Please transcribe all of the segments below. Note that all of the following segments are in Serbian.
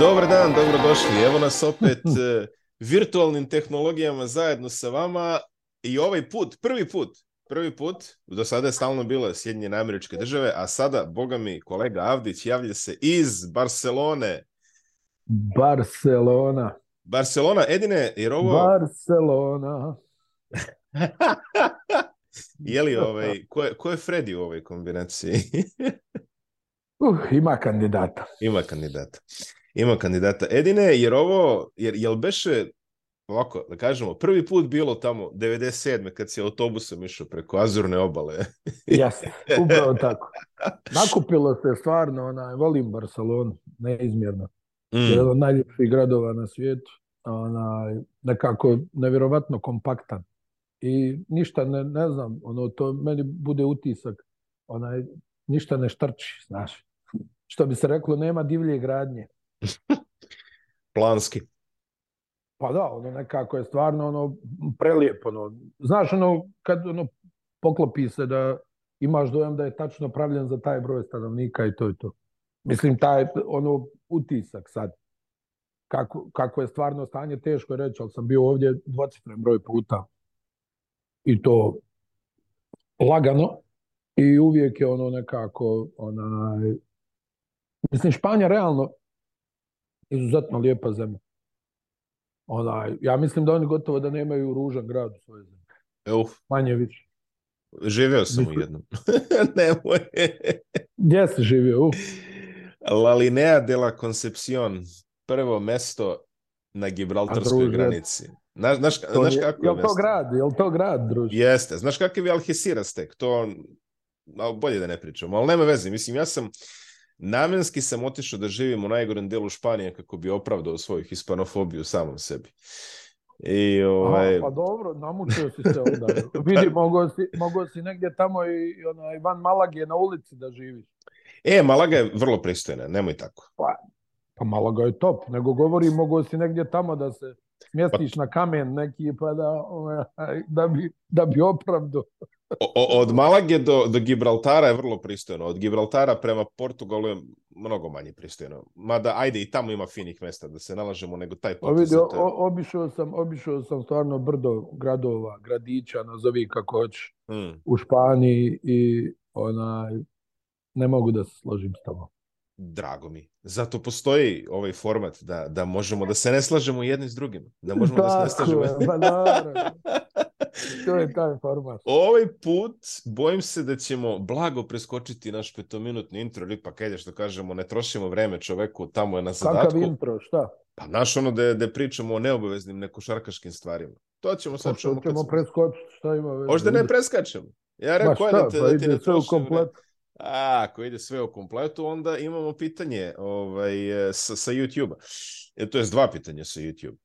Dobar dan, dobrodošli. Evo nas opet e, virtualnim tehnologijama zajedno sa vama i ovaj put, prvi put, prvi put, do sada je stalno bilo Sjedinjene američke države, a sada, boga mi, kolega Avdić javlja se iz Barcelone. Barcelona. Barcelona, Edine, jer ovo... Barcelona. je li ovaj, ko je, ko je Freddy u ovoj kombinaciji? uh, ima kandidata. Ima kandidata ima kandidata. Edine, jer ovo, jer, jel beše, ovako, da kažemo, prvi put bilo tamo 97. kad si autobusom išao preko Azurne obale. Jasno, upravo tako. Nakupilo se stvarno, onaj, volim Barcelonu, neizmjerno. Mm. Jedan od najljepših gradova na svijetu. Onaj, nekako nevjerovatno kompaktan. I ništa, ne, ne znam, ono, to meni bude utisak. Onaj, ništa ne štrči, znaš. Što bi se reklo, nema divlje gradnje. Planski. Pa da, ono nekako je stvarno ono prelijepo. Ono. Znaš, ono, kad ono poklopi se da imaš dojam da je tačno pravljen za taj broj stanovnika i to i to. Mislim, taj ono utisak sad. Kako, kako je stvarno stanje, teško je reći, ali sam bio ovdje dvocifren broj puta. I to lagano. I uvijek je ono nekako, onaj... Mislim, Španja realno izuzetno lijepa zemlja. Onaj, ja mislim da oni gotovo da nemaju ružan grad u svojoj zemlji. Uf. Manje više. Živeo sam mislim... u jednom. Nemoj. Gdje si živio? Uf. La Linea de la Concepcion. Prvo mesto na Gibraltarskoj granici. Znaš, znaš, znaš kako je, je to grad, je to grad, druži? Jeste. Znaš kakav je Alhesiras tek? To, ali bolje da ne pričam. ali nema veze. Mislim, ja sam Namenski sam otišao da živim u najgorem delu Španije kako bi opravdao svoju hispanofobiju samom sebi. I, ovaj... A, pa dobro, namučio si se onda. Vidi, mogo si, mogo si negdje tamo i onaj, van Malage na ulici da živiš. E, Malaga je vrlo pristojna, nemoj tako. Pa, pa Malaga je top, nego govori mogo si negdje tamo da se pa smjestiš pa... na kamen neki pa da, ovaj, da, bi, da bi opravdao o, od Malage do, do Gibraltara je vrlo pristojno. Od Gibraltara prema Portugalu je mnogo manje pristojno. Mada, ajde, i tamo ima finih mesta da se nalažemo, nego taj potez... Te... obišao, sam, obišao sam stvarno brdo gradova, gradića, nazovi kako hoćeš, mm. u Španiji i onaj, ne mogu da se složim s tobom. Drago mi. Zato postoji ovaj format da, da možemo da se ne slažemo jedni s drugim. Da možemo Tako, da se ne slažemo. to je taj format. Ovaj put bojim se da ćemo blago preskočiti naš petominutni intro, ili pa kada što kažemo, ne trošimo vreme čoveku, tamo je na zadatku. Kakav intro, šta? Pa naš ono da, da pričamo o neobaveznim nekošarkaškim stvarima. To ćemo sad čemu. ćemo smo... preskočiti, šta ima veze. Možda ne preskačemo. Ja rekao da te, da pa da ti ne sve komplet. A, ako ide sve u kompletu, onda imamo pitanje ovaj, e, sa, sa YouTube-a. E, to je dva pitanja sa YouTube.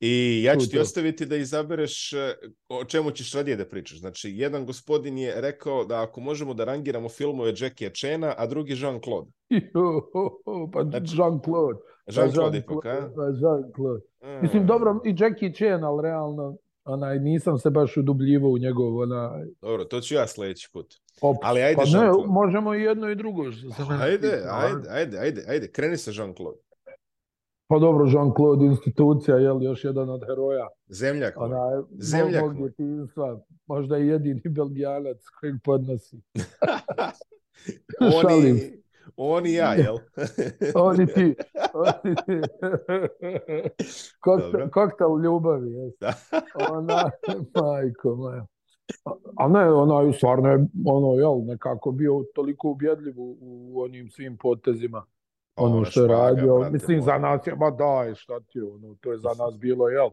I ja ću ti ostaviti da izabereš e, o čemu ćeš radije da pričaš. Znači, jedan gospodin je rekao da ako možemo da rangiramo filmove Jackie Chena, a drugi Jean-Claude. Pa znači, Jean-Claude. Pa Jean-Claude Jean ipak, a? Pa Jean-Claude. Mm. Mislim, dobro, i Jackie Chan, ali realno onaj, nisam se baš udubljivao u njegov onaj... Dobro, to ću ja sledeći put. Op, ali ajde, pa ne, Možemo i jedno i drugo. Ajde, ajde, ajde, ajde, ajde, kreni sa Jean-Claude. Pa dobro, Jean-Claude institucija, je još jedan od heroja. Zemljak. Ona, pa Zemljak. Mog djetinstva, možda i jedini belgijanac kojeg podnosi. oni, oni ja, jel? oni i ti. On i ti. Kokta, koktel ljubavi, jes. Da. Ona, majko moja. A ne, ona stvarno je, ono, jel, nekako bio toliko ubjedljiv u, u onim svim potezima ono što je radio, brate, mislim za nas je, ba daj, šta ti ono, to je za nas bilo, jel?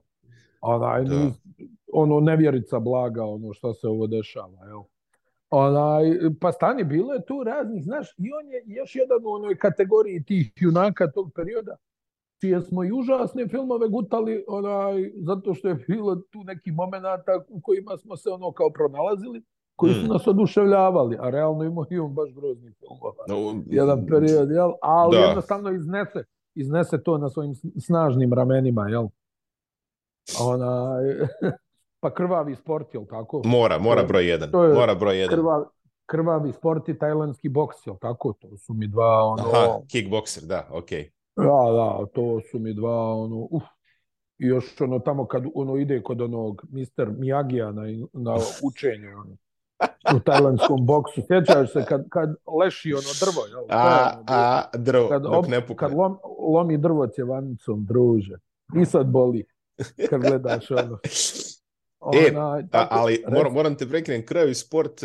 Onaj, da. ono, nevjerica blaga, ono, šta se ovo dešava, jel? Onaj, pa stani, bilo je tu raznih, znaš, i on je još jedan u onoj kategoriji tih junaka tog perioda, čije smo i užasne filmove gutali onaj, zato što je bilo tu neki momenata u kojima smo se ono kao pronalazili, koji su mm. nas oduševljavali, a realno imao i on baš groznih filmova. jedan mm. period, jel? Ali da. jednostavno iznese, iznese to na svojim snažnim ramenima, jel? Ona, pa krvavi sport, jel tako? Mora, mora broj jedan. To je mora broj jedan. Krva, krvavi sport i tajlandski boks, jel tako? To su mi dva, ono... Aha, kickbokser, da, okej. Okay. Da, da, to su mi dva, ono, uf, i još ono tamo kad ono ide kod onog mister Miyagija na, na učenje ono, u tajlandskom boksu. Sjećaš se kad, kad leši ono drvo, jel? A, a drvo, kad, dok ne pukne. Kad lom, lomi drvo cjevanicom, druže. I sad boli kad gledaš ono. Ona, e, tako, ali moram, moram te prekrenem, krvavi sport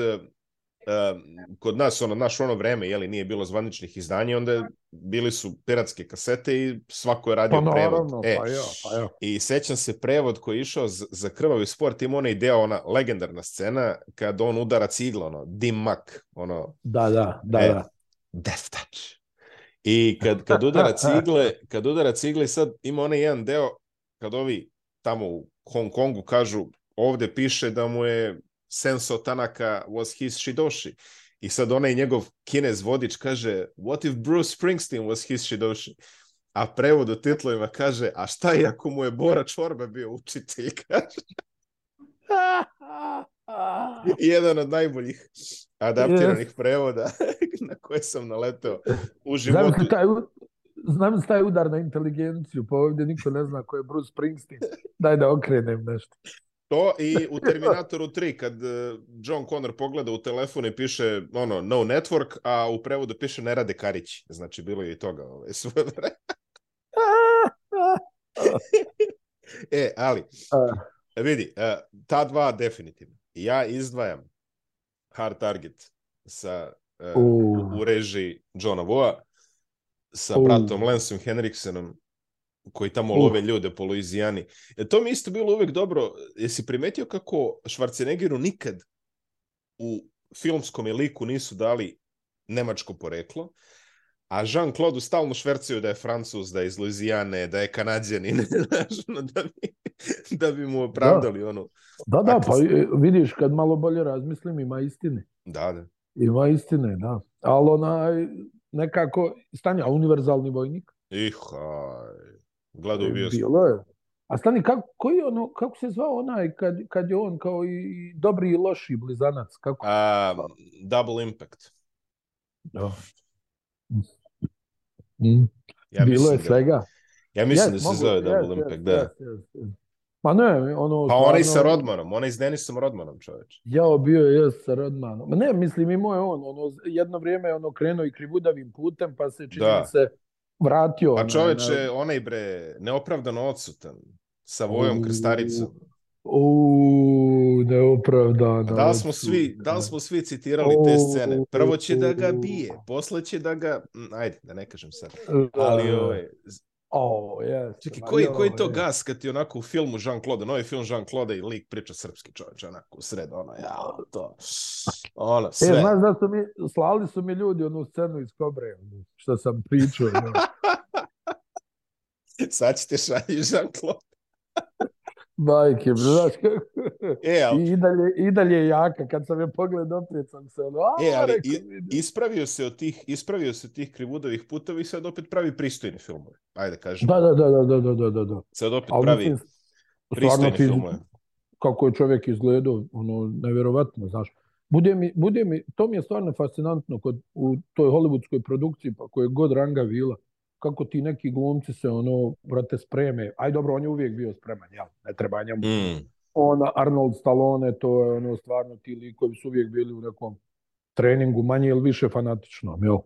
E, kod nas ono naš ono vreme je li nije bilo zvaničnih izdanja onda bili su piratske kasete i svako je radio pa, prevod pa e, pa jo, pa jo. i sećam se prevod koji je išao za krvavi sport ima onaj deo ona legendarna scena kad on udara cigla ono dim mak ono da da da, e, da. death touch i kad, kad udara cigle kad udara cigle sad ima onaj jedan deo kad ovi tamo u Hong Kongu kažu ovde piše da mu je Senso Tanaka was his Shidoshi. I sad onaj njegov kinez vodič kaže What if Bruce Springsteen was his Shidoshi? A prevod u titlovima kaže A šta je ako mu je Bora Čorba bio učitelj? Kaže. Jedan od najboljih adaptiranih prevoda na koje sam naleteo u životu. Znam taj, znam taj udar na inteligenciju, pa ovdje niko ne zna ko je Bruce Springsteen. Daj da okrenem nešto. To i u Terminatoru 3 kad e, John Connor pogleda u telefon i piše ono no network, a u prevodu piše ne rade karići. Znači bilo je i toga ovaj, svoje vreme. e, ali, vidi, e, ta dva definitivno. Ja izdvajam Hard Target sa, e, u, u režiji Johna Voa sa bratom Lensom Henriksenom koji tamo uh. love ljude po Luizijani. E, to mi isto bilo uvek dobro. Jesi primetio kako Schwarzeneggeru nikad u filmskom liku nisu dali nemačko poreklo, a Jean-Claude stalno švercaju da je Francuz, da je iz Luizijane, da je Kanadjanin, da, bi, da bi mu opravdali da. ono. Da, da, pa e, vidiš, kad malo bolje razmislim, ima istine. Da, da. Ima istine, da. Ali onaj, nekako, stanja, univerzalni vojnik. Ihaj. Gledao bio Bilo je. A stani, kako, koji ono, kako se zvao onaj kad, kad je on kao i dobri i loši blizanac? Kako? A, double Impact. Da. Mm. Ja Bilo je da, svega. Ja mislim yes, da se mogu, zove Double yes, Impact, yes, da. Yes, yes. Ma ne, ono... Pa stvarno... onaj sa Rodmanom, onaj s Denisom Rodmanom, čoveč. Ja bio je jes sa Rodmanom. Ma ne, mislim, imao je on, ono, jedno vrijeme je ono krenuo i krivudavim putem, pa se čini da. se vratio. Pa čoveče, na, onaj bre, neopravdano odsutan, sa Vojom Krstaricom. U, neopravdano. Da smo svi, da smo svi citirali te scene? Prvo će da ga bije, posle će da ga, ajde, da ne kažem sad. Da. Ali ove, ovaj, Oh, yes. Čekaj, koji, koji je to yes. gas kad ti onako u filmu Jean-Claude, novi film Jean-Claude i lik priča srpski čovječ, onako u sred, ono, ja, ono, to, ono, e, sve. E, znaš da su mi, slali su mi ljudi onu scenu iz Kobre, što sam pričao. Sad ćete šalju Jean-Claude. Majke, znači, znaš kako... E, ali... I, dalje, I dalje je jaka, kad sam je pogled opet sam se ono... e, ali rekao, da- ispravio, se od tih, ispravio se tih krivudovih putova i sad opet pravi pristojni filmove. Ajde, kažem. Da, da, da, da, da, da, da, da. da. Sad opet ali, pravi mislim, pristojni ti, filmove. Kako je čovjek izgledao, ono, nevjerovatno, znaš. Bude mi, bude mi, to mi je stvarno fascinantno kod, u toj hollywoodskoj produkciji, pa koje god ranga vila kako ti neki glumci se ono, brate, spreme. Aj dobro, on je uvijek bio spreman, jel? Ne treba njemu. Mm. Ona, Arnold Stallone, to je ono, stvarno ti likovi su uvijek bili u nekom treningu, manje ili više fanatično, jel?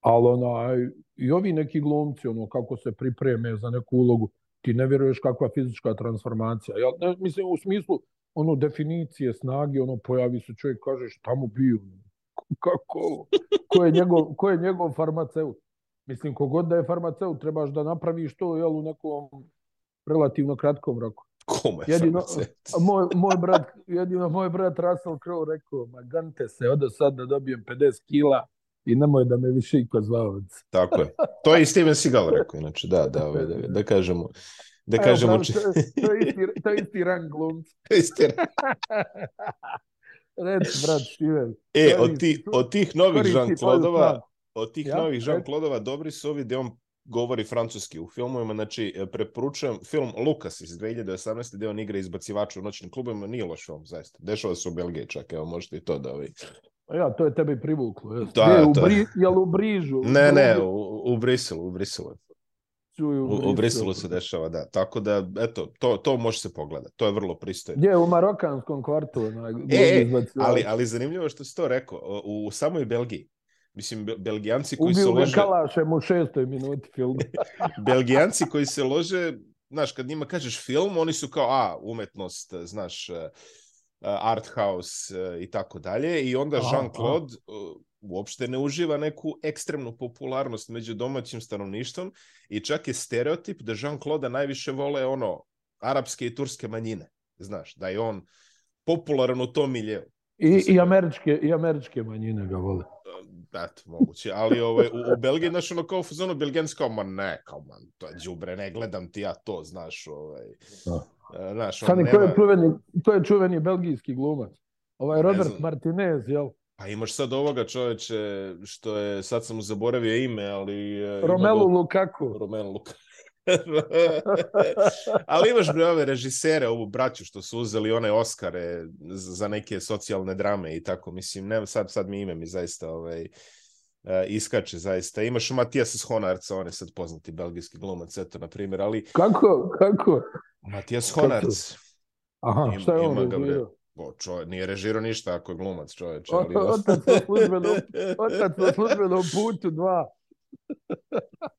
Ali onaj, i ovi neki glumci, ono, kako se pripreme za neku ulogu, ti ne vjeruješ kakva fizička transformacija. Jel? Ne, mislim, u smislu, ono, definicije, snage, ono, pojavi se čovjek, kaže, šta mu bio, kako, ko je njegov, ko je njegov farmaceut? Mislim, kogod da je farmaceu, trebaš da napraviš to jel, u nekom relativno kratkom roku. Kome je jedino, moj, moj brat, jedino moj brat Russell Crowe rekao, ma gante se, odo sad da dobijem 50 kila i nemoj da me više iko zvao. Tako je. To je i Steven Seagal rekao, inače, da, da, da, da, da kažemo. Da kažemo... Da, evo, to, to, je isti, to je isti rang glumca. isti rang. Reci, brat Steven. E, od, ti, od tih novih Jean-Claudeova, od tih ja, novih Jean e- Claudeova dobri su ovi gdje on govori francuski u filmovima, znači e, preporučujem film Lucas iz 2018. gdje on igra izbacivača u noćnim klubima, nije loš film, zaista. Dešava se u Belgiji čak, evo možete i to da ovi... Ovaj, ja, to je tebi privuklo. Jel? Da, je, u Bri... Jel u Brižu? Ne, ne, u, u Briselu, u Briselu. U, u Briselu se dešava, da. Tako da, eto, to, to može se pogledati. To je vrlo pristojno. Je, u marokanskom kvartu. Na, e, e ali, ali zanimljivo što si to rekao. U, u samoj Belgiji Mislim, Belgijanci koji Ubio se lože... Kalašem u šestoj minuti filma. Belgijanci koji se lože, znaš, kad njima kažeš film, oni su kao, a, umetnost, e, znaš, e, e, art house i tako dalje. I onda Jean-Claude uopšte ne uživa neku ekstremnu popularnost među domaćim stanovništvom i čak je stereotip da Jean-Claude najviše vole ono arapske i turske manjine. Znaš, da je on popularan u tom miljeu. I, i, da- američke, I američke manjine ga vole eto, moguće, ali ovaj, u, u Belgiji, znaš, ono kao fuzonu, Belgijanci kao, ma ne, kao, man, to je džubre, ne gledam ti ja to, znaš, ovaj, da. e, znaš, on Sani, nema... ko je čuveni, to je čuveni belgijski glumac? Ovaj Robert znam. Martinez, jel? Pa imaš sad ovoga čoveče, što je, sad sam mu zaboravio ime, ali... E, Romelu do... Lukaku. Romelu Lukaku. Ali imaš bre ove režisere, ovu braću što su uzeli one Oscare za neke socijalne drame i tako. Mislim, ne, sad, sad mi ime mi zaista ovaj, e, iskače zaista. Imaš Matijasa Honarca, on je sad poznati belgijski glumac, eto, na primjer, ali... Kako, kako? Matijas Honarc. Aha, ima, šta je on Bo, čove, nije režirao ništa ako je glumac čoveče. Ali... Otac na službenom, otac na službenom putu dva.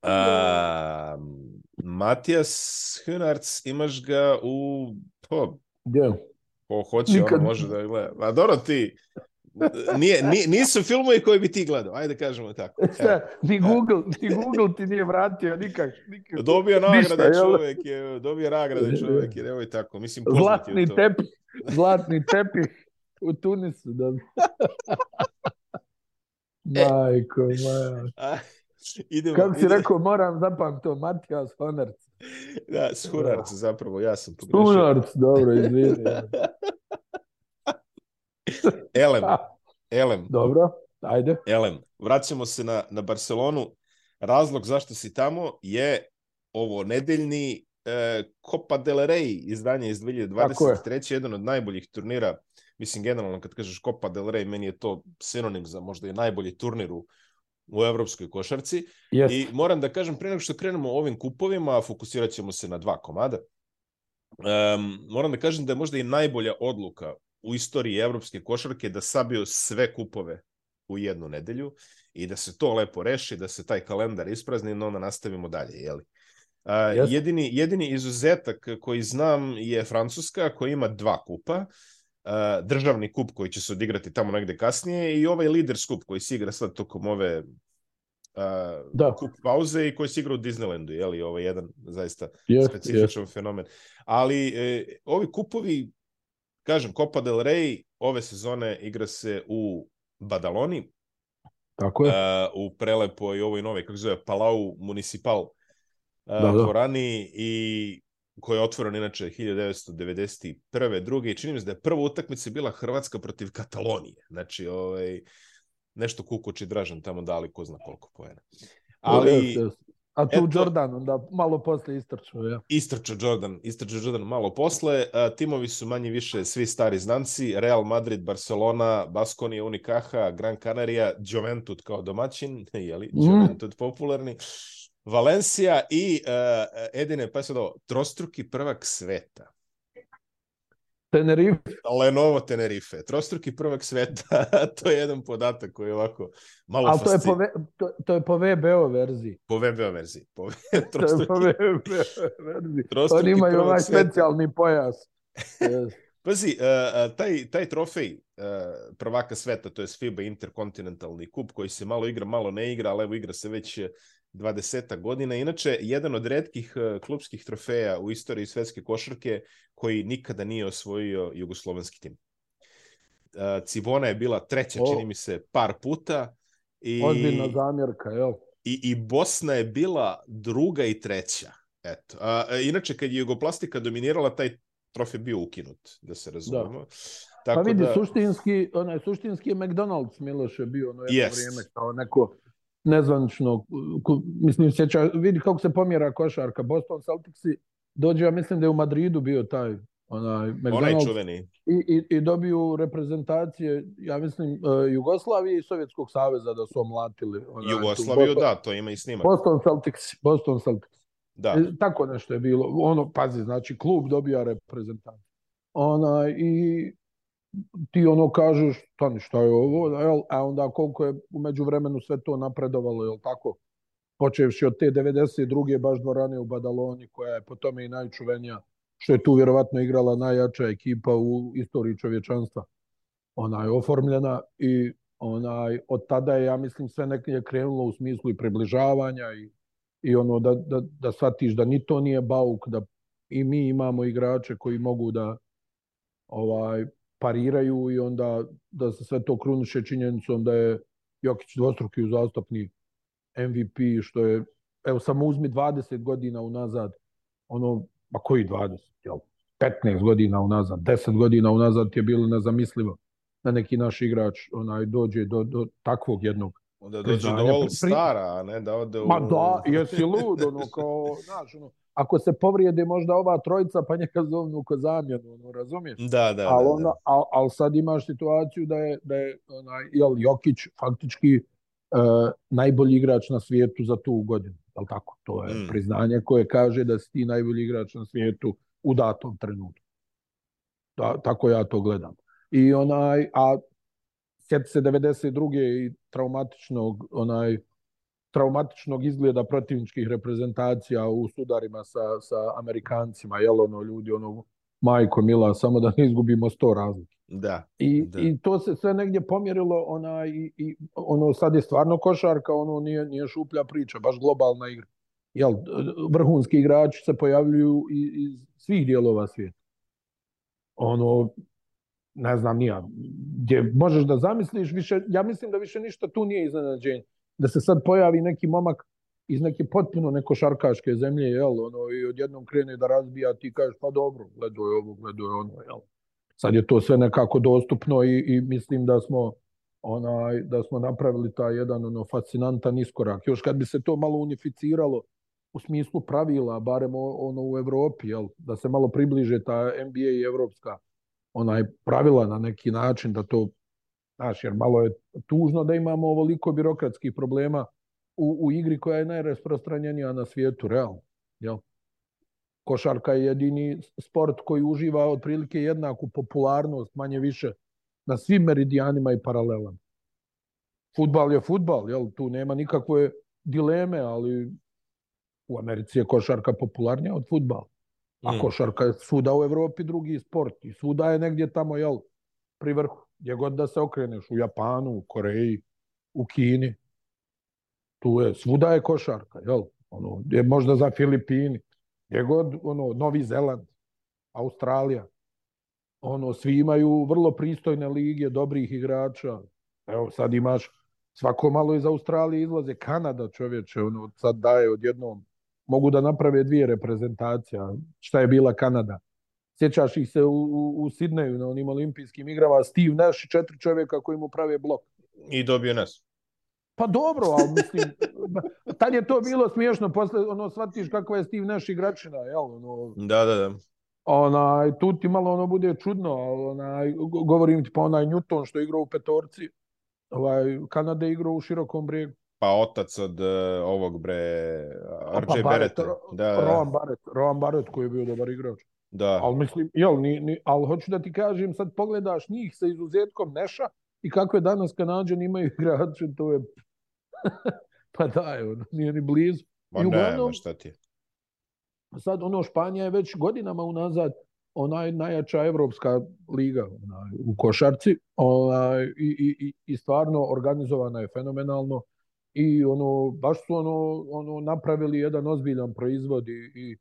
um, Matijas Hunarts, imaš ga u... To, yeah. Ko hoće, Nikad... ono može da gleda. A dobro ti, nije, nisu filmovi koji bi ti gledao, ajde da kažemo tako. Ja. E, ni, e. Google, ni Google ti nije vratio nikak. nikak. Dobio nagrade čovjek, je, dobio nagrade čovjek, je, evo i tako. Mislim, zlatni, tepi, zlatni tepi u Tunisu. Da... Majko, majko idemo, Kako si idemo. rekao, moram zapam to, Matijas Honarc. Da, Shunarc zapravo, ja sam pogrešio. Shunarc, dobro, izvini. Elem, da. Elem. Dobro, ajde. Elem, vraćamo se na, na Barcelonu. Razlog zašto si tamo je ovo nedeljni e, Copa del Rey izdanje iz 2023. Je. Jedan od najboljih turnira. Mislim, generalno kad kažeš Copa del Rey, meni je to sinonim za možda i najbolji turnir u u evropskoj košarci. Yes. I moram da kažem, pre nego što krenemo ovim kupovima, fokusirat ćemo se na dva komada. Um, moram da kažem da je možda i najbolja odluka u istoriji evropske košarke da sabio sve kupove u jednu nedelju i da se to lepo reši, da se taj kalendar isprazni, no onda nastavimo dalje, jeli? Uh, yes. jedini, jedini izuzetak koji znam je Francuska koja ima dva kupa. Uh, državni kup koji će se odigrati tamo negde kasnije i ovaj lider skup koji se igra sad tokom ove uh, da. kup pauze i koji se igra u Disneylandu, je li ovaj jedan zaista yeah, specifičan yeah. fenomen. Ali e, ovi kupovi, kažem, Copa del Rey ove sezone igra se u Badaloni, Tako je. Uh, u prelepoj ovoj nove, kako se zove, Palau Municipal uh, da, da. Korani i koja je otvorena inače 1991. druge i čini mi se da je prva utakmica bila Hrvatska protiv Katalonije. Znači, ovaj, nešto kukuči Dražan tamo dali ko zna koliko pojena. Ali, A tu eto, Jordan onda malo posle istrčao, ja. Istrčao Jordan, istrčao Jordan malo posle. Timovi su manje više svi stari znanci. Real Madrid, Barcelona, Baskonija, Unicaja, Gran Canaria, Juventud kao domaćin, je li? Mm. Juventud mm. popularni. Valencija i uh, Edine, pa sad ovo, trostruki prvak sveta. Tenerife. Lenovo Tenerife. Trostruki prvak sveta. to je jedan podatak koji je ovako malo Ali to je, to, to je po VBO verziji. Po VBO verziji. Po, trostruki, to je po VBO verziji. Trostruki Oni imaju ovaj specijalni pojas. Pazi, uh, taj, taj trofej uh, prvaka sveta, to je FIBA Interkontinentalni kup, koji se malo igra, malo ne igra, ali evo igra se već 20 godina. Inače, jedan od redkih e, klubskih trofeja u istoriji svetske košarke koji nikada nije osvojio jugoslovenski tim. E, Cibona je bila treća, o, čini mi se, par puta. I, Ozbiljna zamjerka, jel? I, I Bosna je bila druga i treća. Eto. A, e, inače, kad je Jugoplastika dominirala, taj trofej bio ukinut, da se razumemo. Da. Tako pa vidi, da... suštinski, onaj, suštinski McDonald's Miloš je bio ono jedno yes. vrijeme kao neko nezvanično, mislim, sjeća, vidi kako se pomjera košarka. Boston Celticsi dođe, ja mislim da je u Madridu bio taj onaj, McDonald's, čuveni. I, i, I dobiju reprezentacije, ja mislim, uh, Jugoslavije i Sovjetskog saveza da su omlatili. Onaj, Jugoslaviju, da, to ima i snimak. Boston Celtics, Boston Celtics. Da. I, e, tako nešto je bilo. Ono, pazi, znači, klub dobija reprezentaciju. Ona, I ti ono kažeš, tani šta je ovo, jel? a onda koliko je umeđu vremenu sve to napredovalo, jel tako? Počevši od te 92. baš dvorane u Badaloni, koja je po tome i najčuvenija, što je tu vjerovatno igrala najjača ekipa u istoriji čovječanstva. Ona je oformljena i onaj, od tada je, ja mislim, sve nekaj je krenulo u smislu i približavanja i, i ono da, da, da shvatiš da ni to nije bauk, da i mi imamo igrače koji mogu da ovaj pariraju i onda da se sve to krunuše činjenicom da je Jokić dvostruki uzastopni MVP, što je, evo samo uzmi 20 godina unazad, ono, pa koji 20, jel? 15 godina unazad, 10 godina unazad je bilo nezamislivo da neki naš igrač onaj dođe do, do takvog jednog Onda dođe do All Stara, a ne da ode u... Ma da, jesi lud, ono kao, znaš, ono, ako se povrijede možda ova trojica, pa neka zovnu ko zamjenu, ono, razumiješ? Da, da, ali, ono, da, da. Al, al sad imaš situaciju da je, da je onaj, jel, Jokić faktički e, najbolji igrač na svijetu za tu godinu, jel tako? To je mm. priznanje koje kaže da si ti najbolji igrač na svijetu u datom trenutku. Da, tako ja to gledam. I onaj, a sjeti se 92. i traumatičnog onaj traumatičnog izgleda protivničkih reprezentacija u sudarima sa, sa Amerikancima, jel ono ljudi, ono majko mila, samo da ne izgubimo sto razlike. Da. I, da. I to se sve negdje pomjerilo, ona, i, i, ono sad je stvarno košarka, ono nije, nije šuplja priča, baš globalna igra. Jel, vrhunski igrači se pojavljuju iz, iz svih dijelova svijeta. Ono, ne znam, nija, gdje možeš da zamisliš, više, ja mislim da više ništa tu nije iznenađenje da se sad pojavi neki momak iz neke potpuno neko šarkaške zemlje, jel, ono, i odjednom krene da razbija, ti kažeš, pa dobro, gledo je ovo, gledo je ono, jel. Sad je to sve nekako dostupno i, i mislim da smo onaj, da smo napravili taj jedan ono fascinantan iskorak. Još kad bi se to malo unificiralo u smislu pravila, barem ono u Evropi, jel, da se malo približe ta NBA i evropska onaj pravila na neki način, da to Znaš, jer malo je tužno da imamo ovoliko birokratskih problema u, u igri koja je najrasprostranjenija na svijetu, realno. Jel? Košarka je jedini sport koji uživa otprilike jednaku popularnost, manje više, na svim meridijanima i paralelama. Futbal je futbal, jel? tu nema nikakve dileme, ali u Americi je košarka popularnija od futbala. A mm. košarka je svuda u Evropi drugi sport i svuda je negdje tamo jel, pri vrhu gdje god da se okreneš, u Japanu, u Koreji, u Kini, tu je, svuda je košarka, jel? Ono, je možda za Filipini, gdje god, ono, Novi Zeland, Australija, ono, svi imaju vrlo pristojne lige, dobrih igrača. Evo, sad imaš, svako malo iz Australije izlaze, Kanada čovječe, ono, sad daje odjednom, mogu da naprave dvije reprezentacije. Šta je bila Kanada? Sjećaš ih se u, u, u Sidneju na onim olimpijskim igrama, Steve Nash i četiri čovjeka koji mu prave blok. I dobio nas. Pa dobro, ali mislim, tad je to bilo smiješno, posle ono, shvatiš kakva je Steve Nash igračina, jel? Ono, da, da, da. Onaj, tu ti malo ono bude čudno, ali onaj, govorim ti pa onaj Newton što je igrao u petorci, ovaj, Kanada je igrao u širokom brijegu. Pa otac od e, ovog bre, RJ pa Barrett. Da, da. Rowan Barrett, Rowan Barrett koji je bio dobar igrač. Da. Ali mislim, jel, ni, ni, ali hoću da ti kažem, sad pogledaš njih sa izuzetkom Neša i kako je danas Kanadžan imaju igrače, to je... pa da, evo, nije ni blizu. Ma uglavnom, ne, šta ti Sad, ono, Španija je već godinama unazad onaj najjača evropska liga onaj, u košarci onaj, i, i, i stvarno organizovana je fenomenalno i ono baš su ono ono napravili jedan ozbiljan proizvod i, i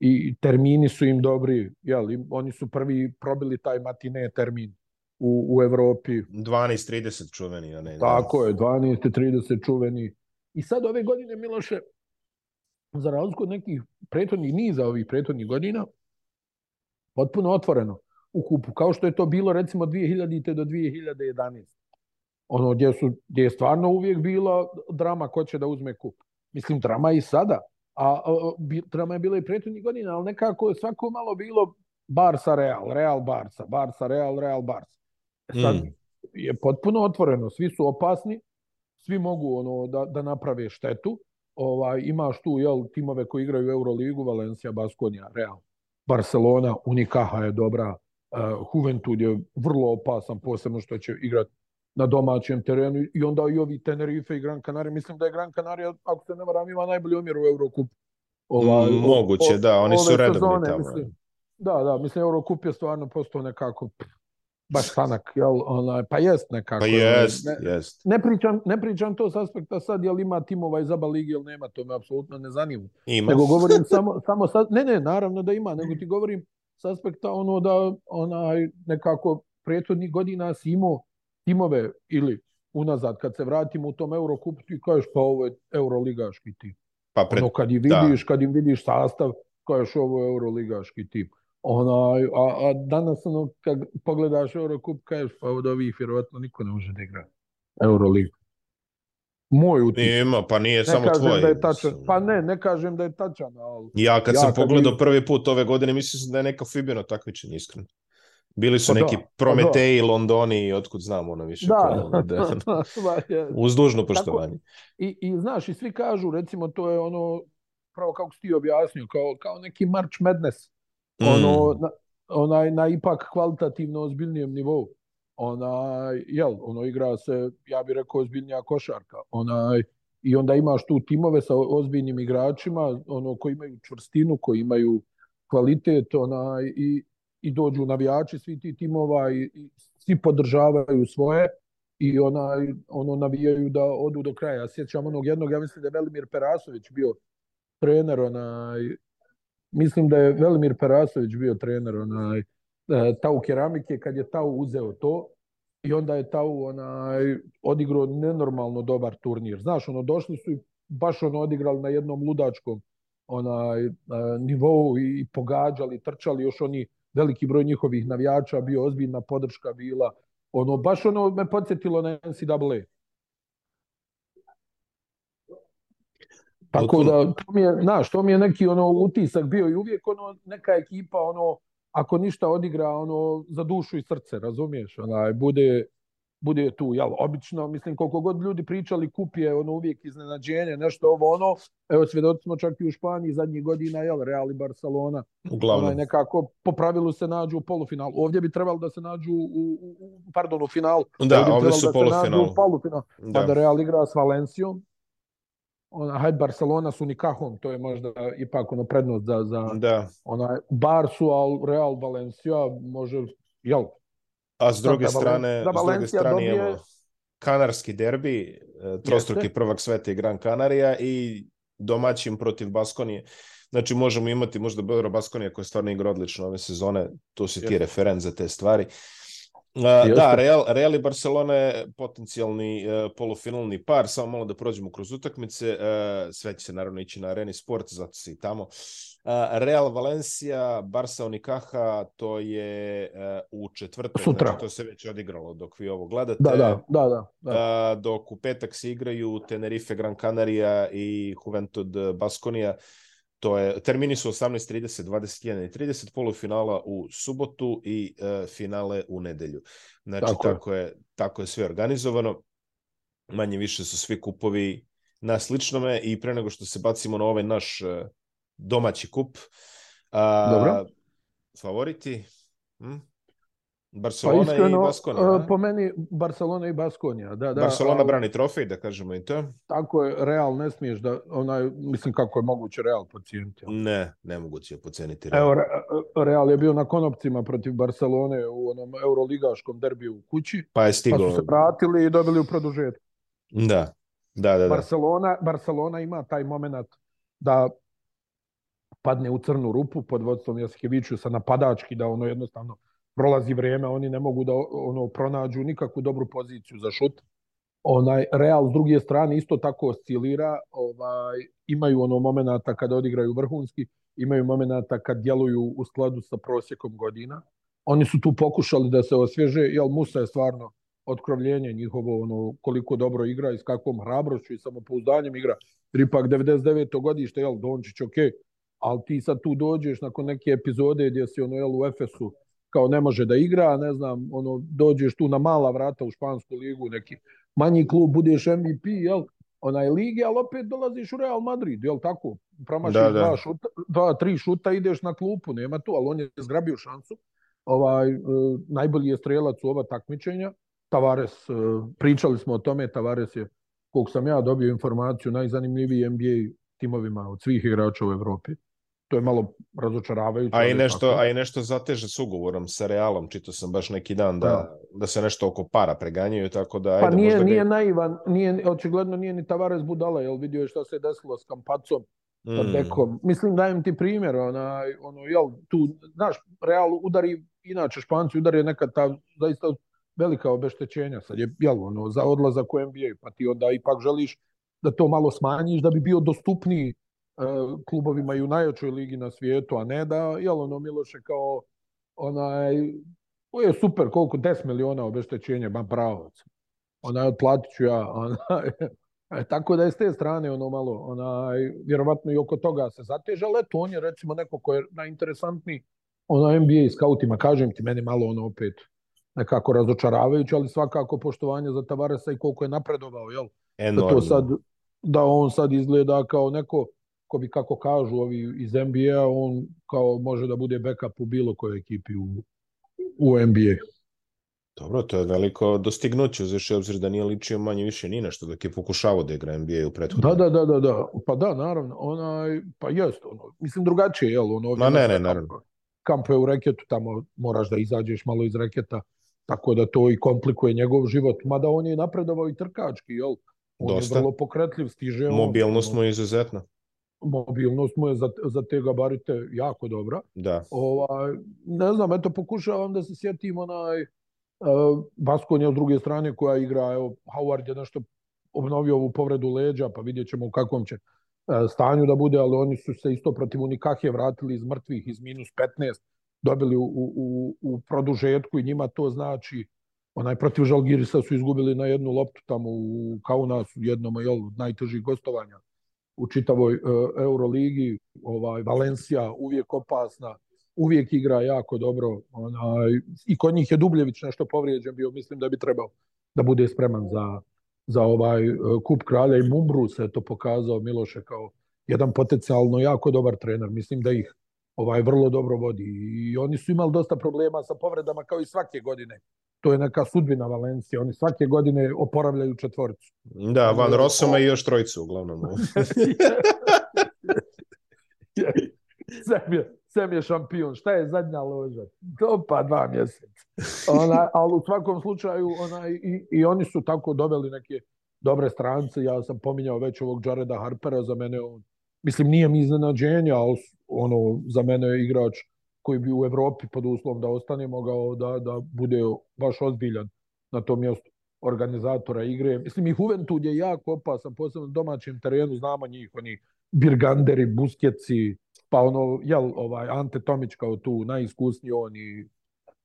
i termini su im dobri, jel, oni su prvi probili taj matine termin u, u Evropi. 12.30 čuveni, a ne... Tako je, 12.30 čuveni. I sad ove godine, Miloše, za razliku od nekih prethodnih niza ovih prethodnih godina, potpuno otvoreno u kupu, kao što je to bilo recimo 2000. do 2011. Ono gdje, su, gdje je stvarno uvijek bila drama ko će da uzme kup. Mislim, drama i sada a, a bi, je bila i prethodnih godina, ali nekako je svako malo bilo Barca Real, Real Barca, Barca Real, Real Barca. E sad mm. je potpuno otvoreno, svi su opasni, svi mogu ono da, da naprave štetu. Ovaj, imaš tu jel, timove koji igraju Euroligu, Valencia, Baskonija, Real, Barcelona, Unicaja je dobra, uh, Juventud je vrlo opasan, posebno što će igrati na domaćem terenu i onda i ovi Tenerife i Gran Canaria. Mislim da je Gran Canaria, ako se ne varam, ima najbolji omjer u Eurokupu. Ova, moguće, o, da, oni su redovni tamo. Mislim, da, da, da mislim Eurokup je stvarno postao nekako baš tanak, jel, onaj, pa jest nekako. Pa jest, ne, jest. Ne pričam, ne pričam to s aspekta sad, jel ima timova iz aba ligi ili nema, to me apsolutno ne zanima. Ima. Nego govorim samo, samo sad, ne, ne, naravno da ima, nego ti govorim s aspekta ono da onaj, nekako prethodnih godina si imao timove ili unazad kad se vratimo u tom Eurokupu ti kažeš pa ovo je Euroligaški tim. Pa pred... ono, kad, i da. vidiš, da. kad im vidiš sastav kažeš ovo je Euroligaški tim. Ona, a, a danas ono, kad pogledaš Eurokup kažeš pa od ovih vjerovatno niko ne može da igra Euroligu. Moj utisak. Nema, pa nije ne samo tvoj. Da je tačan. Pa ne, ne kažem da je tačan. Ali ja kad ja sam kad pogledao mi... prvi put ove godine mislim da je neka Fibino takmičenje, iskreno. Bili su pa neki da, pa Prometeji, Londoni i otkud znam ono više. Da, ono, da, da. Uz dužno poštovanje. I, I znaš, i svi kažu, recimo, to je ono, pravo kako si ti objasnio, kao, kao neki March Madness. Mm. Ono, mm. na, onaj, na ipak kvalitativno ozbiljnijem nivou. Onaj, jel, ono igra se, ja bih rekao, ozbiljnija košarka. Onaj, I onda imaš tu timove sa ozbiljnim igračima, ono, koji imaju čvrstinu, koji imaju kvalitet, onaj, i, i dođu navijači svi ti timova i, i svi podržavaju svoje i onaj, ono navijaju da odu do kraja. Ja sjećam onog jednog, ja mislim da je Velimir Perasović bio trener onaj, mislim da je Velimir Perasović bio trener onaj, e, Tau keramike kad je Tau uzeo to i onda je Tau onaj, odigrao nenormalno dobar turnir. Znaš, ono, došli su i baš ono odigrali na jednom ludačkom onaj, e, nivou i, i pogađali, trčali, još oni veliki broj njihovih navijača bio ozbiljna podrška bila. Ono, baš ono me podsjetilo na NCAA. Tako da, to mi je, znaš, to mi je neki ono utisak bio i uvijek ono neka ekipa ono ako ništa odigra ono za dušu i srce, razumiješ? Onaj bude bude tu, jel, obično, mislim, koliko god ljudi pričali, kup je ono uvijek iznenađenje, nešto ovo ono, evo, svjedoci smo čak i u Španiji zadnjih godina, jel, Real i Barcelona, Uglavnom. onaj, nekako po pravilu se nađu u polufinalu. Ovdje bi trebalo da se nađu u, u pardon, u finalu. Da, ovdje, ovdje su da polufinalu. U polufinalu. Da. Pa da Real igra s Valencijom, ona hajde Barcelona s Unikahom, to je možda ipak ono prednost za za da. onaj Barsu, al Real Valencia može jel A s da, druge da, strane, da s druge strane dobije... imamo kanarski derbi, e, trostruki Jeste. prvak sveta i Gran Kanarija i domaćim protiv Baskonije. Znači možemo imati možda Belgorod Baskonija koji je stvarno igra odlično ove sezone, to si ti Jeste. referent za te stvari. E, Jeste. Da, Real, Real i Barcelona je potencijalni uh, polufinalni par, samo malo da prođemo kroz utakmice, uh, sve će se naravno ići na Areni Sport, zato se i tamo. Real Valencia, Barca Onikaha, to je e, u četvrtak, Sutra. Znači, to se već odigralo dok vi ovo gledate. Da, da, da. da, da. Dok u petak se igraju Tenerife, Gran Canaria i Juventud Baskonija. To je, termini su 18.30, 21.30, 30, polufinala u subotu i e, finale u nedelju. Znači, tako, tako je. tako je sve organizovano. Manje više su svi kupovi na sličnome i pre nego što se bacimo na ovaj naš e, domaći kup. A, Dobro. Favoriti? Hm? Pa Barcelona pa iskreno, i Baskonija. E, po meni Barcelona i Baskonija. Da, da, Barcelona ali, brani trofej, da kažemo i to. Tako je, Real ne smiješ da, onaj, mislim kako je moguće Real pocijeniti. Ne, nemoguće je pocijeniti Real. Evo, e, Real je bio na konopcima protiv Barcelone u onom euroligaškom derbiju u kući. Pa je stigao. Pa su se vratili i dobili u produžetku. Da, da, da. da. Barcelona, Barcelona ima taj moment da padne u crnu rupu pod vodstvom Jasikeviću sa napadački da ono jednostavno prolazi vreme, oni ne mogu da ono pronađu nikakvu dobru poziciju za šut. Onaj Real s druge strane isto tako oscilira, ovaj imaju ono momenata kad odigraju vrhunski, imaju momenata kad djeluju u skladu sa prosjekom godina. Oni su tu pokušali da se osvježe, jel Musa je stvarno otkrovljenje njihovo, ono, koliko dobro igra i s kakvom hrabrošću i samopouzdanjem igra. Jer ipak 99. godište, jel, Dončić, ok, ali ti sad tu dođeš nakon neke epizode gdje si ono, jel, u Efesu, kao ne može da igra, ne znam, ono, dođeš tu na mala vrata u Špansku ligu, neki manji klub, budeš MVP, jel, onaj ligi, ali opet dolaziš u Real Madrid, jel tako? Promašiš da, da. Dva, šuta, dva, tri šuta, ideš na klupu, nema tu, ali on je zgrabio šansu. Ovaj, eh, najbolji je strelac u ova takmičenja. Tavares, eh, pričali smo o tome, Tavares je, koliko sam ja dobio informaciju, najzanimljiviji NBA timovima od svih igrača u Evropi to je malo razočaravajuće. A i nešto, tako. a i nešto zateže s ugovorom sa Realom, čito sam baš neki dan da, da, da se nešto oko para preganjaju, tako da... Pa ajde, nije, možda nije bi... naivan, nije, očigledno nije ni Tavares budala, jel vidio je šta se desilo s Kampacom, mm. sa Bekom. Mislim, dajem ti primjer, ona, ono, jel, tu, znaš, Real udari, inače Španci udari neka ta, zaista velika obeštećenja, sad je, jel, ono, za odlazak u NBA, pa ti onda ipak želiš da to malo smanjiš, da bi bio dostupniji E, klubovima i u najjačoj ligi na svijetu, a ne da, jel ono Miloše kao onaj, to je super, koliko, 10 miliona obeštećenja, ban pravovac. Onaj, otplatit ja, onaj, E, tako da je s te strane ono malo, onaj, vjerovatno i oko toga se zateže, ali eto, on je recimo neko ko je najinteresantniji ono NBA skautima, kažem ti, meni malo ono opet nekako razočaravajuće, ali svakako poštovanje za Tavaresa i koliko je napredovao, jel? Enormno. Da, to sad, da on sad izgleda kao neko kako bi, kako kažu ovi iz NBA, on kao može da bude backup u bilo kojoj ekipi u, u NBA. Dobro, to je veliko dostignuće, uzeš obzir da nije ličio manje više ni nešto, dok je pokušavao da igra NBA u prethodnom. Da, da, da, da, da, pa da, naravno, onaj, pa jest, ono, mislim drugačije, jel, ono, ovdje, Ma ne, ne, naravno. Kamp je u reketu, tamo moraš da izađeš malo iz reketa, tako da to i komplikuje njegov život, mada on je napredovao i trkački, jel, on Dosta. je vrlo pokretljiv, stiže on. Mobilnost mu je izuzetna mobilnost mu je za, za te gabarite jako dobra. Da. Ovaj, ne znam, eto pokušavam da se sjetim onaj uh, e, Baskonja s druge strane koja igra, evo, Howard je nešto obnovio ovu povredu leđa, pa vidjet ćemo u kakvom će uh, stanju da bude, ali oni su se isto protiv Unikahije vratili iz mrtvih, iz minus 15, dobili u, u, u produžetku i njima to znači onaj protiv Žalgirisa su izgubili na jednu loptu tamo u Kaunasu, jednom jel, najtežih gostovanja u čitavoj e, Euroligi, ovaj Valencija uvijek opasna, uvijek igra jako dobro. Onaj, I kod njih je Dubljević nešto povrijeđen bio, mislim da bi trebao da bude spreman za, za ovaj e, kup kralja i Mumbru se to pokazao Miloše kao jedan potencijalno jako dobar trener. Mislim da ih ovaj vrlo dobro vodi i oni su imali dosta problema sa povredama kao i svake godine to je neka sudbina Valencije. Oni svake godine oporavljaju četvoricu. Da, Van da Rossoma i još trojicu uglavnom. Sem je, sem je šampion. Šta je zadnja loža? To pa dva mjeseca. Ona, ali u svakom slučaju ona, i, i oni su tako doveli neke dobre strance. Ja sam pominjao već ovog Jareda Harpera. Za mene on, mislim, nije mi iznenađenje, ali ono, za mene je igrač koji bi u Evropi pod uslovom da ostane mogao da, da bude baš ozbiljan na tom mjestu organizatora igre. Mislim, i Juventud je jako opasan, posebno na domaćem terenu, znamo njih, oni Birganderi, Buskeci, pa ono, jel, ovaj, Ante Tomić kao tu najiskusniji oni,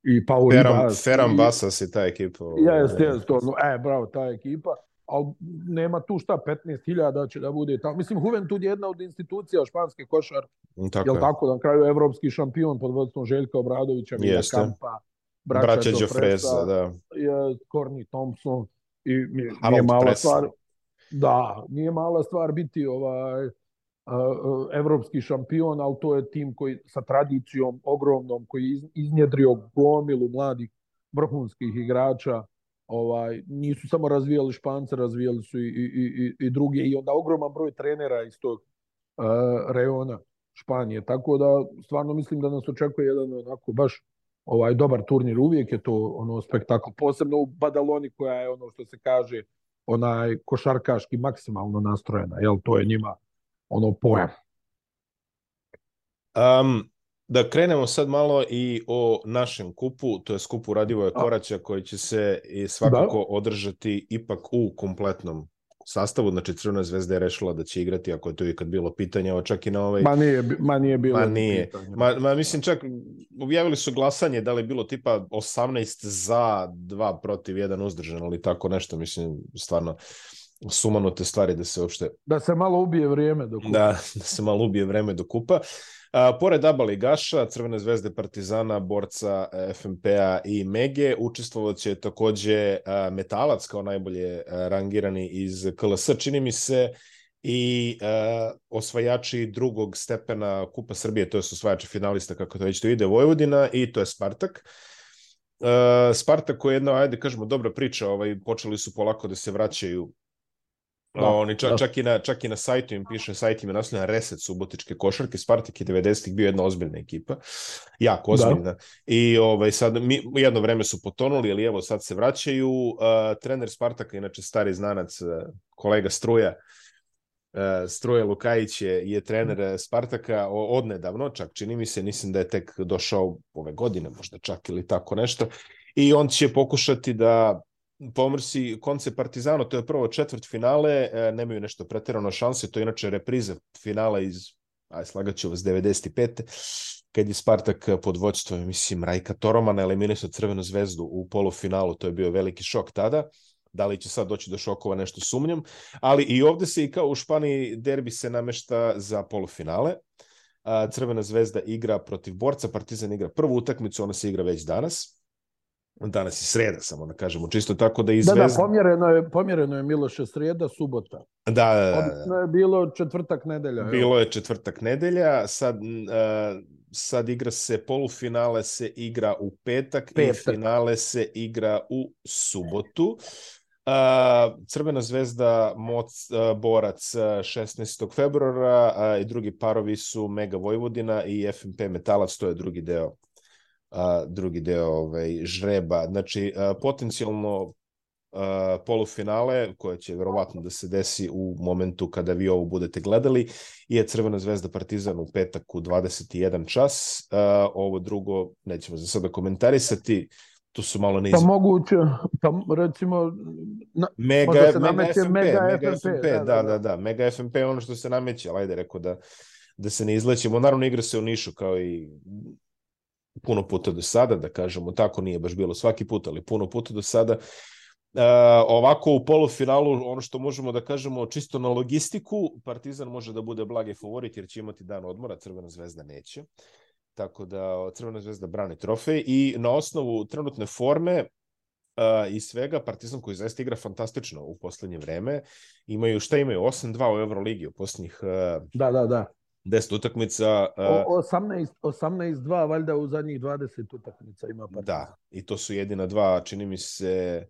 i i Paul Feram, Ibas. Feram Basas i ta ekipa. Jes, ovaj. jes, to, no, e, bravo, ta ekipa ali nema tu šta 15.000 će da bude tamo. Mislim, Juventud je jedna od institucija španske košar, mm, tako je. tako, na kraju evropski šampion pod vodstvom Željka Obradovića, Mila Kampa, braća, braća Đofresa, da. je Corny Thompson i nije, Harold mala Press. stvar. Da, nije mala stvar biti ovaj evropski šampion, ali to je tim koji sa tradicijom ogromnom, koji iznjedrio gomilu mladih vrhunskih igrača ovaj, nisu samo razvijali Španca, razvijali su i, i, i, i druge i onda ogroman broj trenera iz tog uh, reona Španije. Tako da stvarno mislim da nas očekuje jedan onako baš ovaj dobar turnir. Uvijek je to ono spektakl, posebno u Badaloni koja je ono što se kaže onaj košarkaški maksimalno nastrojena. Jel, to je njima ono pojam. Um, Da krenemo sad malo i o našem kupu, to je skupu Radivoja da. Koraća koji će se e, svakako da. održati ipak u kompletnom sastavu, znači Crvena zvezda je rešila da će igrati, ako je to ikad bilo pitanje, ovo čak i na ovaj... Ma nije, ma nije bilo ma nije. Ma, ma mislim čak, objavili su glasanje, da li je bilo tipa 18 za, 2 protiv, 1 uzdržan, ali tako nešto, mislim, stvarno sumano te stvari da se uopšte... Da se malo ubije vrijeme do kupa. Da, da se malo ubije vrijeme do kupa. A, pored ABA ligaša, Crvene zvezde Partizana, Borca, e, FMP-a i Mege, učestvovat će takođe Metalac kao najbolje e, rangirani iz KLS. Čini mi se i e, osvajači drugog stepena Kupa Srbije, to je osvajači finalista, kako to već to ide, Vojvodina i to je Spartak. E, Spartak koji je jedna, ajde kažemo, dobra priča, ovaj, počeli su polako da se vraćaju Da, Oni čak, da. čak, i na, čak i na sajtu im piše, sajt im je naslovljen Reset subotičke košarke, Spartak je 90-ih bio jedna ozbiljna ekipa, jako da. ozbiljna. Da. I ovaj, sad, mi, jedno vreme su potonuli, ali evo sad se vraćaju. Uh, trener Spartaka, inače stari znanac, e, kolega Struja, Uh, e, Struje Lukajić je, je trener Spartaka odnedavno, čak čini mi se, nisam da je tek došao ove godine možda čak ili tako nešto. I on će pokušati da Pomrsi konce Partizano, to je prvo četvrt finale, e, nemaju nešto preterano šanse, to je inače repriza finala iz, aj slagaću vas, 95. kad je Spartak e, pod vođstvom, mislim, Rajka Toromana eliminisao Crvenu zvezdu u polufinalu, to je bio veliki šok tada. Da li će sad doći do šokova, nešto sumnjam. Ali i ovde se i kao u Španiji derbi se namešta za polufinale. Crvena zvezda igra protiv borca, Partizan igra prvu utakmicu, ona se igra već danas danas je sreda, samo da kažemo, čisto tako da izvezemo. Da, da, pomjereno je, pomjereno je Miloše sreda, subota. Da, da, da. Obično je bilo četvrtak nedelja. Bilo je četvrtak nedelja, sad, e, sad igra se, polufinale se igra u petak, petak. i finale se igra u subotu. E, Crvena zvezda Moc, e, Borac 16. februara i drugi parovi su Mega Vojvodina i FMP Metalac, to je drugi deo a, drugi deo ovaj, žreba. Znači, a, potencijalno a, polufinale, koje će verovatno da se desi u momentu kada vi ovo budete gledali, je Crvena zvezda Partizan u petak u 21 čas. A, ovo drugo nećemo za sada komentarisati, to su malo neizmjene. Pa moguće, pa recimo... Na, mega, možda se nameće mega, mega FMP. Mega da da, da, da, da, da. Mega FMP je ono što se nameće, ali ajde, rekao da, da se ne izlećemo. Naravno, igra se u Nišu kao i puno puta do sada, da kažemo tako, nije baš bilo svaki put, ali puno puta do sada. E, ovako u polufinalu, ono što možemo da kažemo čisto na logistiku, Partizan može da bude blagi favorit jer će imati dan odmora, Crvena zvezda neće. Tako da Crvena zvezda brani trofej i na osnovu trenutne forme uh, i svega, Partizan koji zaista igra fantastično u poslednje vreme. Imaju, šta imaju, 8-2 u Euroligi u poslednjih... Uh, e, da, da, da. 10 utakmica. O, 18, e, 18-2 valjda u zadnjih 20 utakmica ima partizan. Da, i to su jedina dva, čini mi se,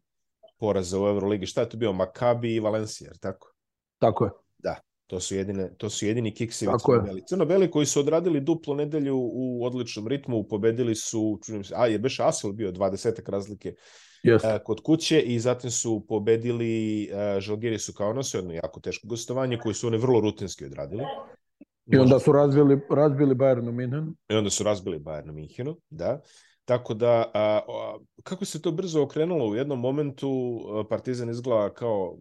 poraza u Euroligi. Šta je to bio? Makabi i Valencija, tako? Tako je. Da, to su, jedine, to su jedini kiksevi crno-beli. Crno-beli koji su odradili duplo nedelju u odličnom ritmu, pobedili su, čini mi se, a je Beša Asel bio 20 razlike yes. E, kod kuće i zatim su pobedili uh, e, Žalgirisu kao odnosno, jedno jako teško gostovanje koje su oni vrlo rutinski odradili. I onda su razbili, razbili Bayern u Minhenu. I onda su razbili Bayern u Minhenu, da. Tako da, a, a, kako se to brzo okrenulo u jednom momentu, Partizan izgleda kao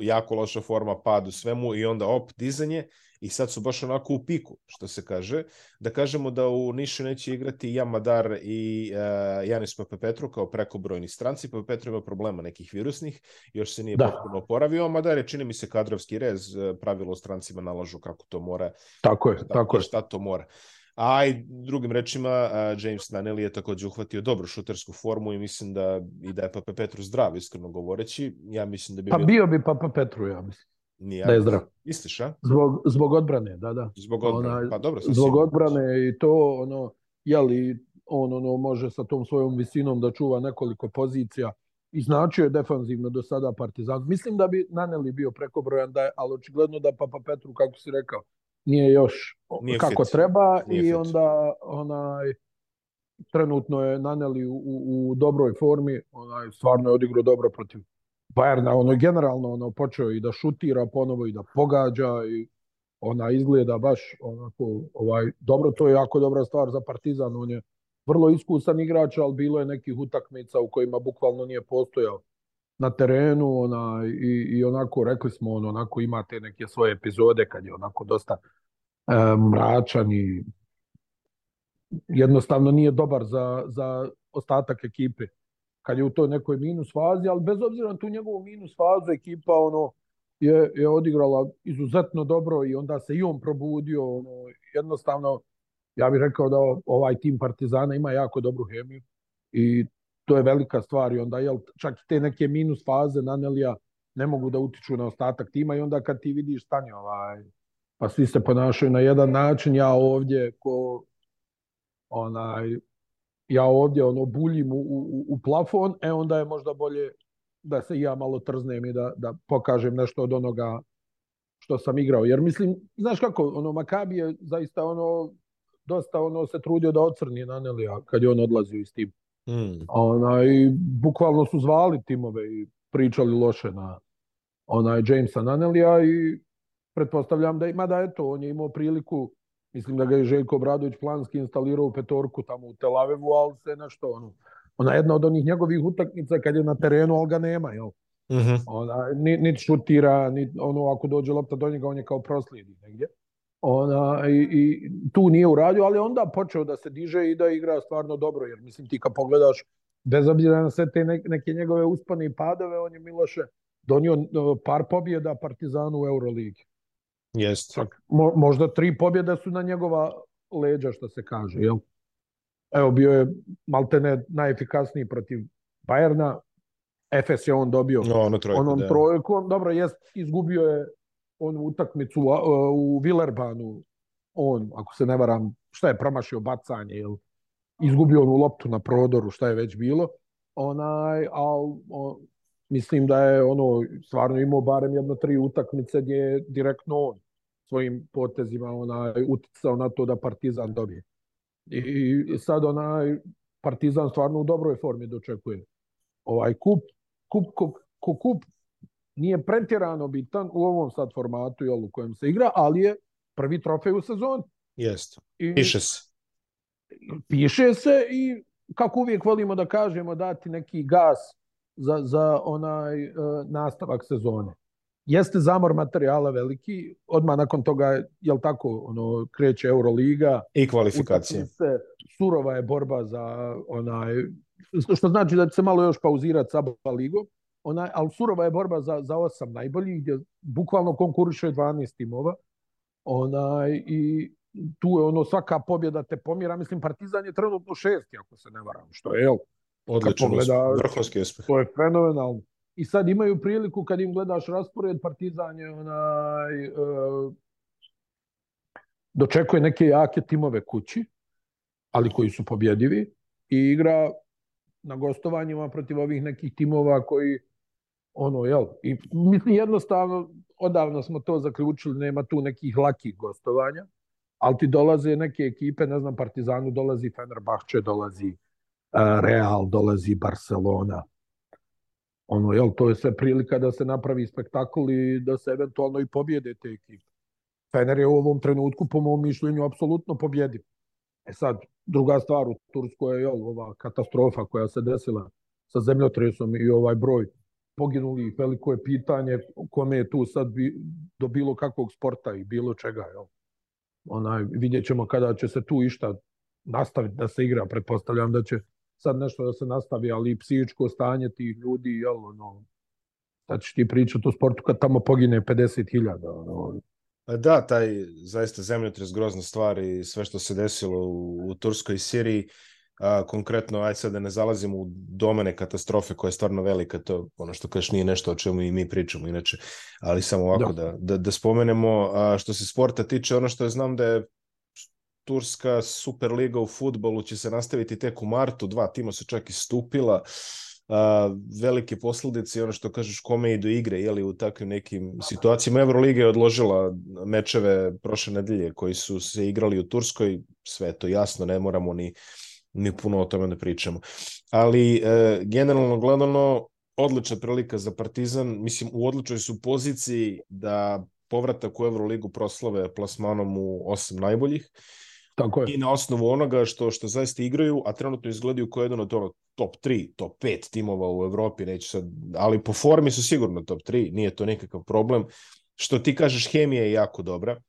jako loša forma, pad u svemu i onda op, dizanje i sad su baš onako u piku, što se kaže. Da kažemo da u Nišu neće igrati Jamadar i uh, Janis Papepetru kao prekobrojni stranci. Papepetru ima problema nekih virusnih, još se nije da. potpuno oporavio. A Madar je, čini mi se, kadrovski rez, eh, pravilo strancima nalažu kako to mora. Tako je, šta, tako je. Šta to mora. A i drugim rečima, eh, James Naneli je takođe uhvatio dobru šutersku formu i mislim da i da je Papa Petru zdrav, iskreno govoreći. Ja mislim da bi... Pa bio, bio bi Papa Petru, ja mislim. Nije, da je zdrav. Misliš, a? Zbog, zbog odbrane, da, da. Zbog odbrane, ona, pa dobro. Zbog odbrane i to, ono, jeli, on ono može sa tom svojom visinom da čuva nekoliko pozicija i značio je defanzivno do sada Partizan. Mislim da bi Naneli bio prekobrojan, da je, ali očigledno da Papa Petru, kako si rekao, nije još nije kako fit. treba nije i fit. onda onaj trenutno je Naneli u, u, u dobroj formi, onaj stvarno je odigrao dobro protiv Bayern, ono generalno ono počeo i da šutira ponovo i da pogađa i ona izgleda baš onako ovaj dobro to je jako dobra stvar za Partizan on je vrlo iskusan igrač al bilo je nekih utakmica u kojima bukvalno nije postojao na terenu ona i, i onako rekli smo on onako ima te neke svoje epizode kad je onako dosta e, mračan i jednostavno nije dobar za, za ostatak ekipe kad je u toj nekoj minus fazi, ali bez obzira na tu njegovu minus fazu ekipa ono je, je odigrala izuzetno dobro i onda se i on probudio. Ono, jednostavno, ja bih rekao da ovaj tim Partizana ima jako dobru hemiju i to je velika stvar i onda jel, čak te neke minus faze Nanelija ne mogu da utiču na ostatak tima i onda kad ti vidiš stanje ovaj, pa svi se ponašaju na jedan način, ja ovdje ko onaj ja ovdje ono buljim u, u, u plafon, e onda je možda bolje da se ja malo trznem i da, da pokažem nešto od onoga što sam igrao. Jer mislim, znaš kako, ono Makabi je zaista ono dosta ono se trudio da ocrni Nanelija kad je on odlazio iz tim. Mm. Ona, i bukvalno su zvali timove i pričali loše na onaj Jamesa Nanelija i pretpostavljam da ima da je to, on je imao priliku Mislim da ga je Željko Obradović planski instalirao u petorku tamo u Tel Avivu, ali se nešto ono, ona jedna od onih njegovih utakmica kad je na terenu, ali ga nema, jel? Mm -hmm. ona, ni, ni šutira, ni, ono, ako dođe lopta do njega, on je kao proslijedi negdje. Ona, i, i, tu nije uradio, ali onda počeo da se diže i da igra stvarno dobro, jer mislim ti kad pogledaš, bez obzira na sve te neke njegove uspane i padove, on je Miloše donio par pobjeda Partizanu u Euroligi. Jeste. Mo, možda tri pobjede su na njegova leđa, što se kaže, jel? Evo, bio je maltene najefikasniji protiv Bajerna, Efes je on dobio no, ono trojku, onom da. trojkom. Dobro, jest, izgubio je on utakmicu u, u Villerbanu, on, ako se ne varam, šta je promašio bacanje, jel? izgubio onu loptu na prodoru, šta je već bilo. Onaj, al, on, mislim da je ono stvarno imao barem jedno tri utakmice gdje je direktno on svojim potezima onaj, uticao na to da Partizan dobije. I da. sad onaj, Partizan stvarno u dobroj formi dočekuje ovaj kup. Kup, ko, ko kup nije pretjerano bitan u ovom sad formatu jel, u kojem se igra, ali je prvi trofej u sezoni. Jeste. piše se. Piše se i kako uvijek volimo da kažemo dati neki gas za, za onaj e, nastavak sezone jeste zamor materijala veliki, odmah nakon toga, jel tako, ono, kreće Euroliga. I kvalifikacije. Se, surova je borba za onaj, što znači da će se malo još pauzirati sa ligom, onaj, ali surova je borba za, za osam najboljih, gdje bukvalno konkuriše 12 timova. Onaj, I tu je ono svaka pobjeda te pomjera. Mislim, Partizan je trenutno šesti, ako se ne varam, što je, jel? Odlično, pogledaš, vrhunski uspjeh. To je fenomenalno i sad imaju priliku kad im gledaš raspored, Partizan je onaj, e, dočekuje neke jake timove kući, ali koji su pobjedivi i igra na gostovanjima protiv ovih nekih timova koji ono, jel, i mislim jednostavno odavno smo to zaključili, nema tu nekih lakih gostovanja, ali ti dolaze neke ekipe, ne znam, Partizanu dolazi Fenerbahče, dolazi e, Real, dolazi Barcelona, Ono, jel, to je sve prilika da se napravi spektakl i da se eventualno i pobjede te ekipe. Fener je u ovom trenutku, po mom mišljenju, apsolutno pobjediv. E sad, druga stvar u Turskoj je jel, ova katastrofa koja se desila sa zemljotresom i ovaj broj poginulih, veliko je pitanje kome je tu sad bi, do bilo kakvog sporta i bilo čega. Jel. Onaj, vidjet ćemo kada će se tu išta nastaviti da se igra, pretpostavljam da će sad nešto da se nastavi, ali i psihičko stanje tih ljudi, jel, ono, sad ćeš ti pričati o sportu kad tamo pogine 50.000, pa Da, taj zaista zemljotres grozna stvar i sve što se desilo u, u Turskoj i Siriji, a, konkretno, aj sad da ne zalazimo u domene katastrofe koja je stvarno velika, to ono što kažeš nije nešto o čemu i mi pričamo inače, ali samo ovako da, da, da, da spomenemo a, što se sporta tiče, ono što je znam da je Turska Superliga u futbolu će se nastaviti tek u martu, dva tima su čak i stupila. A, velike posledice i ono što kažeš kome i do igre jeli, u takvim nekim situacijama. Euroliga je odložila mečeve prošle nedelje koji su se igrali u Turskoj, sve to jasno, ne moramo ni, ni puno o tome da pričamo. Ali e, generalno gledano, odlična prilika za Partizan, mislim u odličnoj su poziciji da povratak u Euroligu proslave plasmanom u osam najboljih. Uh, Tako je. I na osnovu onoga što što zaista igraju, a trenutno izgledaju kao jedan od ono, top 3, top 5 timova u Evropi, neću sad, ali po formi su sigurno top 3, nije to nikakav problem. Što ti kažeš, hemija je jako dobra.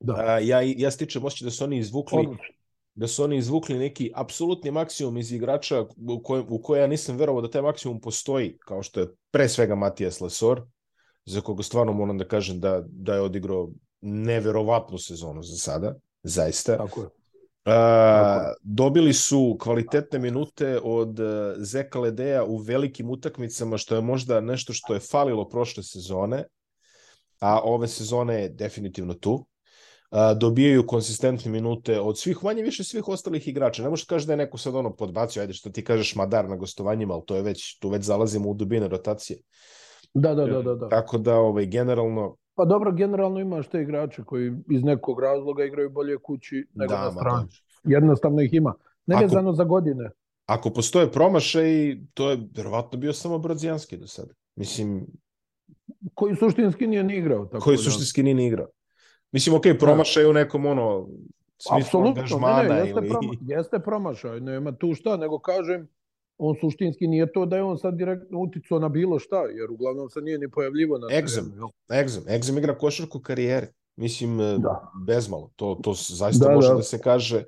Da. A, ja, ja stičem osjećaj da su oni izvukli Odlično da su oni izvukli neki apsolutni maksimum iz igrača u kojem, u kojem ja nisam verovao da taj maksimum postoji, kao što je pre svega Matijas Lesor, za koga stvarno moram da kažem da, da je odigrao neverovatnu sezonu za sada zaista. Tako je. A, dobili su kvalitetne minute od e, Zeka Ledeja u velikim utakmicama, što je možda nešto što je falilo prošle sezone, a ove sezone je definitivno tu. A, dobijaju konsistentne minute od svih, manje više svih ostalih igrača. Ne možeš da kažeš da je neko sad ono podbacio, ajde što ti kažeš Madar na gostovanjima, ali to je već, tu već zalazimo u dubine rotacije. Da, da, da, e, da. da. Tako da, ovaj, generalno, Pa dobro, generalno imaš te igrače koji iz nekog razloga igraju bolje kući nego da, na strani. Jednostavno ih ima. Nevezano za godine. Ako postoje promašaj, to je vjerovatno bio samo Brodzijanski do sada. Mislim... Koji suštinski nije ni igrao. Tako koji da. suštinski nije ni igrao. Mislim, okej, okay, da. promašaj u nekom ono smislu Apsolutno, ne, ne, jeste, ili... proma, jeste promašaj, nema tu šta, nego kažem, on suštinski nije to da je on sad direktno uticao na bilo šta, jer uglavnom se nije ni pojavljivo na Egzem, Egzem, Egzem igra košarku karijere. Mislim, e, da. bezmalo. To, to zaista da, može da. da se kaže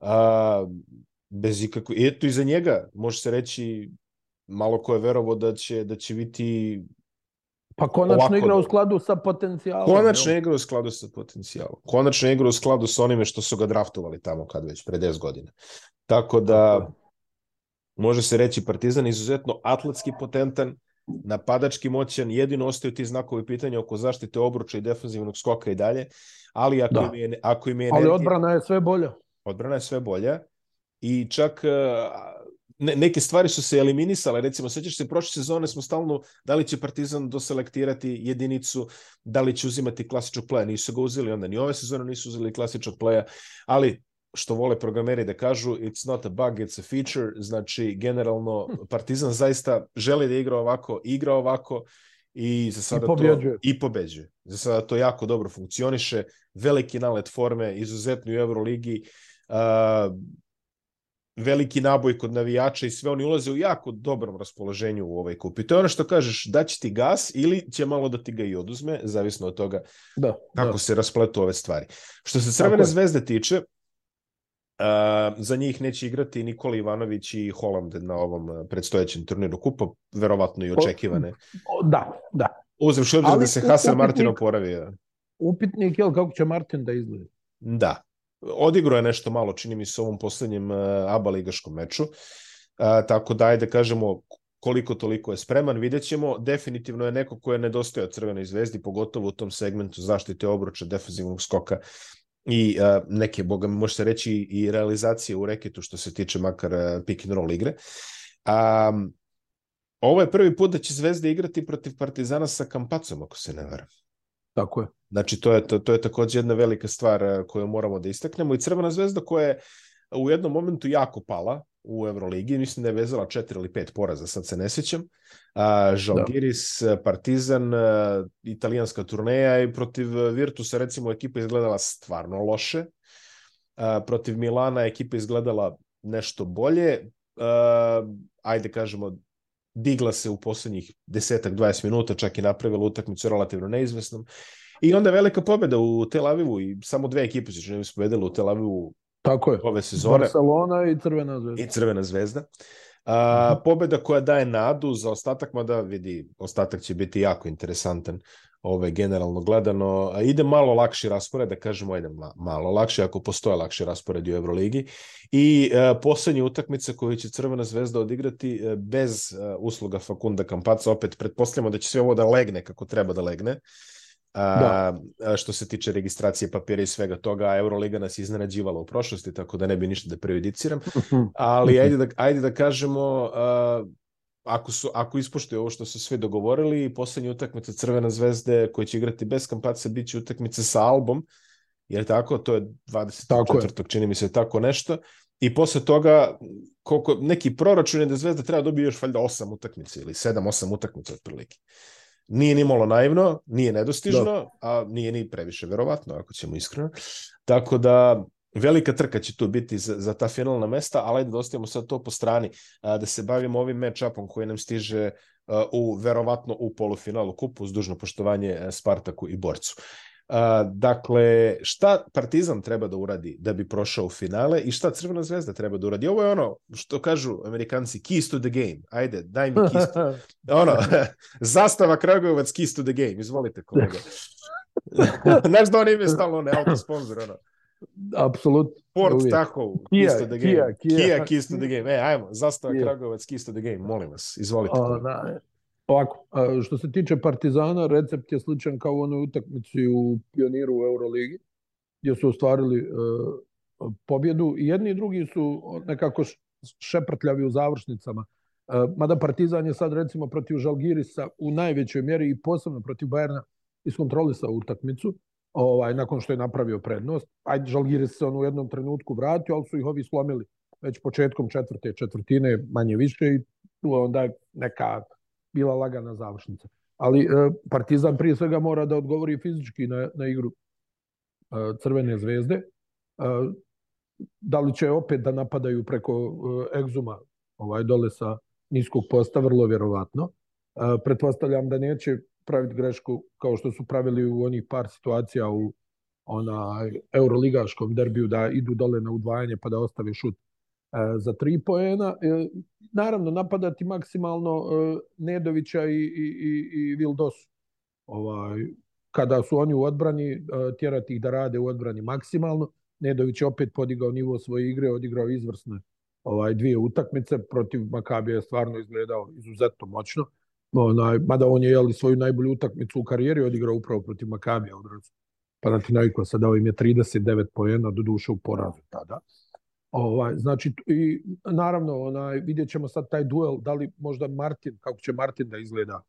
a, bez ikako... eto, i za njega može se reći malo ko je verovo da će, da će biti Pa konačno ovako, igra u skladu sa potencijalom. Konačno igra u skladu sa potencijalom. Konačno igra u skladu sa onime što su ga draftovali tamo kad već, pre 10 godina. Tako da... Tako može se reći Partizan izuzetno atletski potentan, napadački moćan, jedino ostaju ti znakovi pitanja oko zaštite obruča i defanzivnog skoka i dalje, ali ako, da. im, je, ako im je energija... Ali odbrana je sve bolja. Odbrana je sve bolja i čak e, ne, neke stvari su se eliminisale, recimo sećaš se prošle sezone smo stalno da li će Partizan doselektirati jedinicu, da li će uzimati klasičnog pleja, nisu ga uzeli onda ni ove sezone nisu uzeli klasičnog playa, ali što vole programeri da kažu it's not a bug, it's a feature, znači generalno hm. Partizan zaista želi da igra ovako, igra ovako i za sada I pobjeđuje. To, i pobeđuje. Za sada to jako dobro funkcioniše, veliki nalet forme, izuzetni u Euroligi, uh, veliki naboj kod navijača i sve oni ulaze u jako dobrom raspoloženju u ovaj kup. I to je ono što kažeš, daće ti gas ili će malo da ti ga i oduzme, zavisno od toga da, da. kako da. se raspletu ove stvari. Što se Crvene zvezde tiče, Uh, za njih neće igrati Nikola Ivanović i Holand na ovom e, predstojećem turniru kupa, verovatno i očekivane. O, da, da. Uzevši obzir da se Hasan Martin oporavi. Upitnik je kako će Martin da izgleda. Da. Odigrao je nešto malo, čini mi se, u ovom poslednjem uh, ABA ligaškom meču. Uh, tako da, ajde kažemo, koliko toliko je spreman, vidjet ćemo. Definitivno je neko ko je nedostaje od Crvenoj zvezdi, pogotovo u tom segmentu zaštite obruča, defensivnog skoka i uh, neke, boga može se reći, i realizacije u reketu što se tiče makar uh, pick and roll igre. Um, ovo je prvi put da će Zvezda igrati protiv Partizana sa Kampacom, ako se ne varam. Tako je. Znači, to je, to, to je takođe jedna velika stvar e, koju moramo da istaknemo. I Crvena zvezda koja je u jednom momentu jako pala, u Euroligi, mislim da je vezala četiri ili pet poraza, sad se ne sjećam. Uh, Žalgiris, da. Partizan, uh, italijanska turneja i protiv Virtusa recimo ekipa izgledala stvarno loše. Uh, protiv Milana ekipa izgledala nešto bolje. Uh, ajde kažemo, digla se u posljednjih desetak, 20 minuta, čak i napravila utakmicu relativno neizvesnom. I onda velika pobjeda u Tel Avivu i samo dve ekipe su čini pobedile u Tel Avivu Tako je. Ove sezone. Barcelona i Crvena zvezda. I Crvena zvezda. A, mhm. pobjeda koja daje nadu za ostatak, mada vidi, ostatak će biti jako interesantan ove, generalno gledano. A ide malo lakši raspored, da kažemo, ide malo lakši, ako postoje lakši raspored u Euroligi. I a, e, posljednja utakmica koju će Crvena zvezda odigrati e, bez a, e, usluga Fakunda Kampaca, opet pretpostavljamo da će sve ovo da legne kako treba da legne. Da. da. A, što se tiče registracije papira i svega toga, Euroliga nas iznenađivala u prošlosti, tako da ne bi ništa da prejudiciram. Mhm. Ali mhm. ajde da, ajde da kažemo, a, ako, su, ako ispoštuje ovo što su sve dogovorili, i poslednja utakmica Crvena zvezde koja će igrati bez kampaca bit će utakmica sa albom, jer tako, to je 24. Tako je. čini mi se tako nešto. I posle toga, koliko, neki proračun je da Zvezda treba da dobije još valjda osam utakmice ili 7-8 utakmica otprilike. Uh, Nije ni malo naivno, nije nedostižno, da. a nije ni previše verovatno, ako ćemo iskreno. Tako da, velika trka će tu biti za, za ta finalna mesta, ali ajde da ostavimo sad to po strani, a, da se bavimo ovim match-upom koji nam stiže a, u, verovatno u polufinalu kupu, uz dužno poštovanje Spartaku i Borcu dakle, šta Partizan treba da uradi da bi prošao u finale i šta Crvena zvezda treba da uradi? Ovo je ono što kažu Amerikanci, keys to the game. Ajde, daj mi keys to... Ono, zastava Kragujevac, keys to the game. Izvolite, kolega. Znaš da on im je stalno onaj auto sponsor, ono. Apsolutno. Port Tahoe, Kia, keys to the game. Kia, Kia. Kia, keys to the game. E, ajmo, zastava Kia. Kragujevac, keys to the game. Molim vas, izvolite. Ona, Ovako, što se tiče Partizana, recept je sličan kao u onoj utakmici u pioniru u Euroligi, gdje su ostvarili e, pobjedu. I jedni i drugi su nekako šeprtljavi u završnicama. E, mada Partizan je sad recimo protiv Žalgirisa u najvećoj mjeri i posebno protiv Bajerna iskontrolisao utakmicu ovaj, nakon što je napravio prednost. Ajde, Žalgiris se on u jednom trenutku vratio, ali su ih ovi slomili već početkom četvrte četvrtine, manje više, i tu onda neka bila lagana završnica. Ali e, Partizan prije svega mora da odgovori fizički na, na igru e, Crvene zvezde. E, da li će opet da napadaju preko egzuma ovaj, dole sa niskog posta, vrlo vjerovatno. Pretpostavljam da neće praviti grešku kao što su pravili u onih par situacija u ona euroligaškom derbiju da idu dole na udvajanje pa da ostave šut E, za tri poena. E, naravno, napadati maksimalno e, Nedovića i, i, i Vildosu. Ovaj, kada su oni u odbrani, tjerati ih da rade u odbrani maksimalno. Nedović je opet podigao nivo svoje igre, odigrao izvrsne ovaj dvije utakmice protiv Makabija je stvarno izgledao izuzetno moćno. Onaj, mada on je jeli svoju najbolju utakmicu u karijeri odigrao upravo protiv Makabija odraz. Pa, Panathinaikosa dao im je 39 poena do duše u porazu tada. Ovaj, znači, i naravno, onaj, vidjet ćemo sad taj duel, da li možda Martin, kako će Martin da izgleda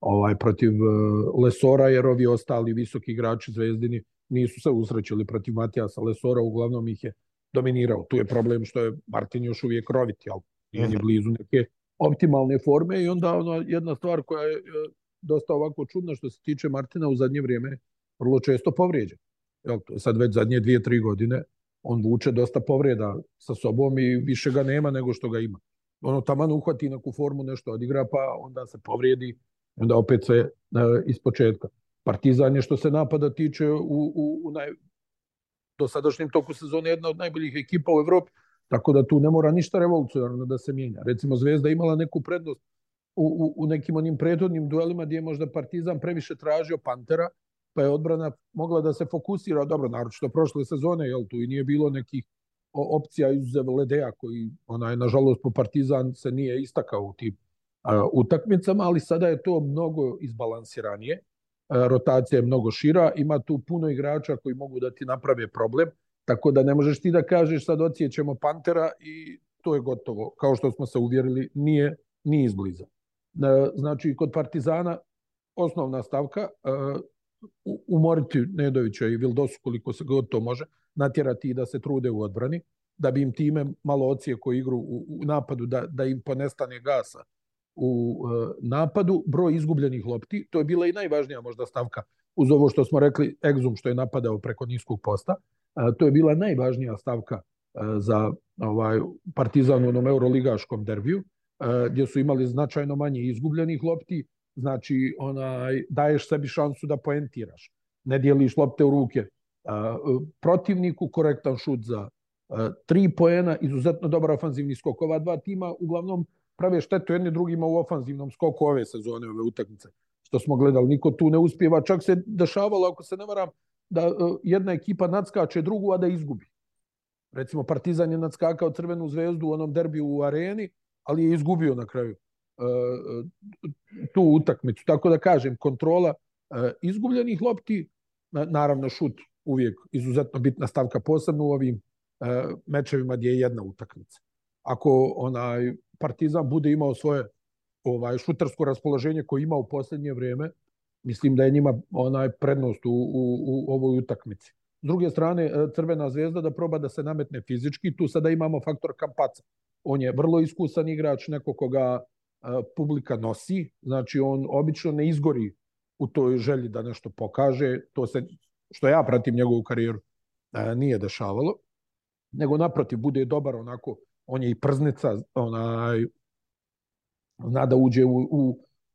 ovaj, protiv uh, Lesora, jer ovi ostali visoki igrači Zvezdini nisu se usrećili protiv Matijasa Lesora, uglavnom ih je dominirao. Tu je problem što je Martin još uvijek rovit, jel? Nije ni mhm. blizu neke optimalne forme i onda ono, jedna stvar koja je e, dosta ovako čudna što se tiče Martina u zadnje vrijeme vrlo često povrijeđen. Jel, sad već zadnje dvije, tri godine on vuče dosta povreda sa sobom i više ga nema nego što ga ima. Ono taman uhvati neku formu, nešto odigra, pa onda se povrijedi, onda opet sve e, iz početka. Partizan je što se napada tiče u, u, u naj, dosadašnjem toku sezone jedna od najboljih ekipa u Evropi, tako da tu ne mora ništa revolucionarno da se mijenja. Recimo Zvezda imala neku prednost u, u, u nekim onim prethodnim duelima gdje je možda Partizan previše tražio Pantera, pa je odbrana mogla da se fokusira, dobro, naročito prošle sezone, jel tu i nije bilo nekih opcija izuzev Ledeja koji onaj nažalost po Partizan se nije istakao u tim a, utakmicama, ali sada je to mnogo izbalansiranije. A, rotacija je mnogo šira, ima tu puno igrača koji mogu da ti naprave problem, tako da ne možeš ti da kažeš sad ocijećemo Pantera i to je gotovo. Kao što smo se uvjerili, nije nije izbliza. E, znači, kod Partizana osnovna stavka, e, umoriti Nedovića i Vildosu koliko se god to može, natjerati i da se trude u odbrani, da bi im time malo ocijeko igru u, u napadu, da, da im ponestane gasa u e, napadu, broj izgubljenih lopti, to je bila i najvažnija možda stavka uz ovo što smo rekli egzum što je napadao preko niskog posta, e, to je bila najvažnija stavka e, za ovaj Partizan u onom euroligaškom derbiju, e, gdje su imali značajno manje izgubljenih lopti, Znači, onaj, daješ sebi šansu da poentiraš. Ne dijeliš lopte u ruke uh, protivniku, korektan šut za uh, tri poena, izuzetno dobar ofanzivni skok. Ova dva tima uglavnom prave štetu jedni drugima u ofanzivnom skoku ove sezone, ove utakmice što smo gledali. Niko tu ne uspjeva. Čak se dešavalo, ako se ne varam, da e, jedna ekipa nadskače drugu, a da izgubi. Recimo, Partizan je nadskakao Crvenu zvezdu u onom derbiju u areni, ali je izgubio na kraju. E, tu utakmicu. Tako da kažem, kontrola e, izgubljenih lopti, e, naravno šut uvijek izuzetno bitna stavka, posebno u ovim mečevima gdje je jedna utakmica. Ako onaj Partizan bude imao svoje ovaj šutarsko raspoloženje koje ima u posljednje vrijeme, mislim da je njima onaj prednost u, u, u ovoj utakmici. S druge strane, Crvena zvezda da proba da se nametne fizički, tu sada imamo faktor Kampaca. On je vrlo iskusan igrač, neko koga publika nosi, znači on obično ne izgori u toj želji da nešto pokaže, to se, što ja pratim njegovu karijeru, nije dešavalo, nego naprotiv bude dobar onako, on je i prznica, onaj, zna da uđe u, u,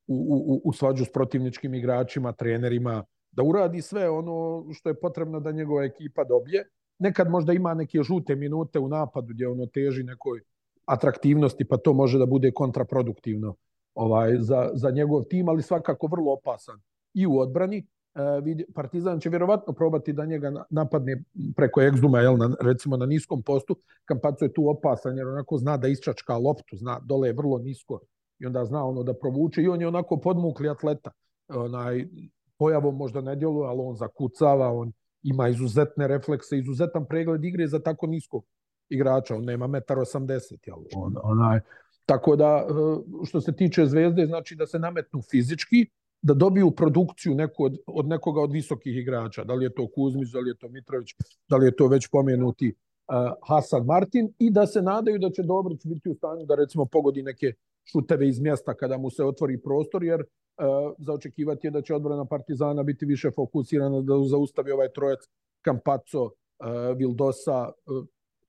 u, u, u svađu s protivničkim igračima, trenerima, da uradi sve ono što je potrebno da njegova ekipa dobije. Nekad možda ima neke žute minute u napadu gdje ono teži nekoj atraktivnosti, pa to može da bude kontraproduktivno ovaj za, za njegov tim, ali svakako vrlo opasan i u odbrani. E, Partizan će vjerovatno probati da njega napadne preko egzuma, jel, na, recimo na niskom postu. Kampacu je tu opasan jer onako zna da isčačka loptu, zna, dole je vrlo nisko i onda zna ono da provuče i on je onako podmukli atleta. Onaj, pojavom možda ne djeluje, ali on zakucava, on ima izuzetne reflekse, izuzetan pregled igre za tako niskog igrača, on nema 1,80 jel? On, onaj, Tako da, e, što se tiče Zvezde, znači da se nametnu fizički, da dobiju produkciju neku od, od nekoga od visokih igrača. Da li je to Kuzmić, da li je to Mitrović, da li je to već pomenuti uh, Hasan Martin i da se nadaju da će Dobrić biti u stanju da recimo pogodi neke šuteve iz mjesta kada mu se otvori prostor, jer uh, e, zaočekivati je da će odbrana Partizana biti više fokusirana da zaustavi ovaj trojac Kampaco, uh, Vildosa, uh,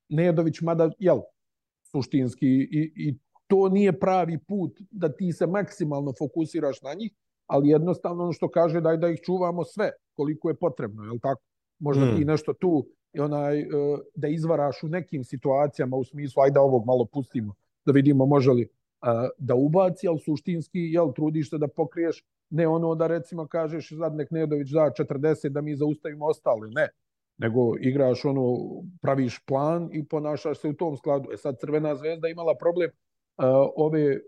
Nedović, mada, jel, suštinski i, i to nije pravi put da ti se maksimalno fokusiraš na njih, ali jednostavno ono što kaže daj da ih čuvamo sve koliko je potrebno, jel tako? Možda mm. ti nešto tu onaj, e, da izvaraš u nekim situacijama u smislu ajde ovog malo pustimo da vidimo može li e, da ubaci, ali suštinski jel, trudiš se da pokriješ ne ono da recimo kažeš zadnek Nedović da 40 da mi zaustavimo ostale, ne nego igraš ono, praviš plan i ponašaš se u tom skladu. E sad Crvena zvezda imala problem uh, ove, uh,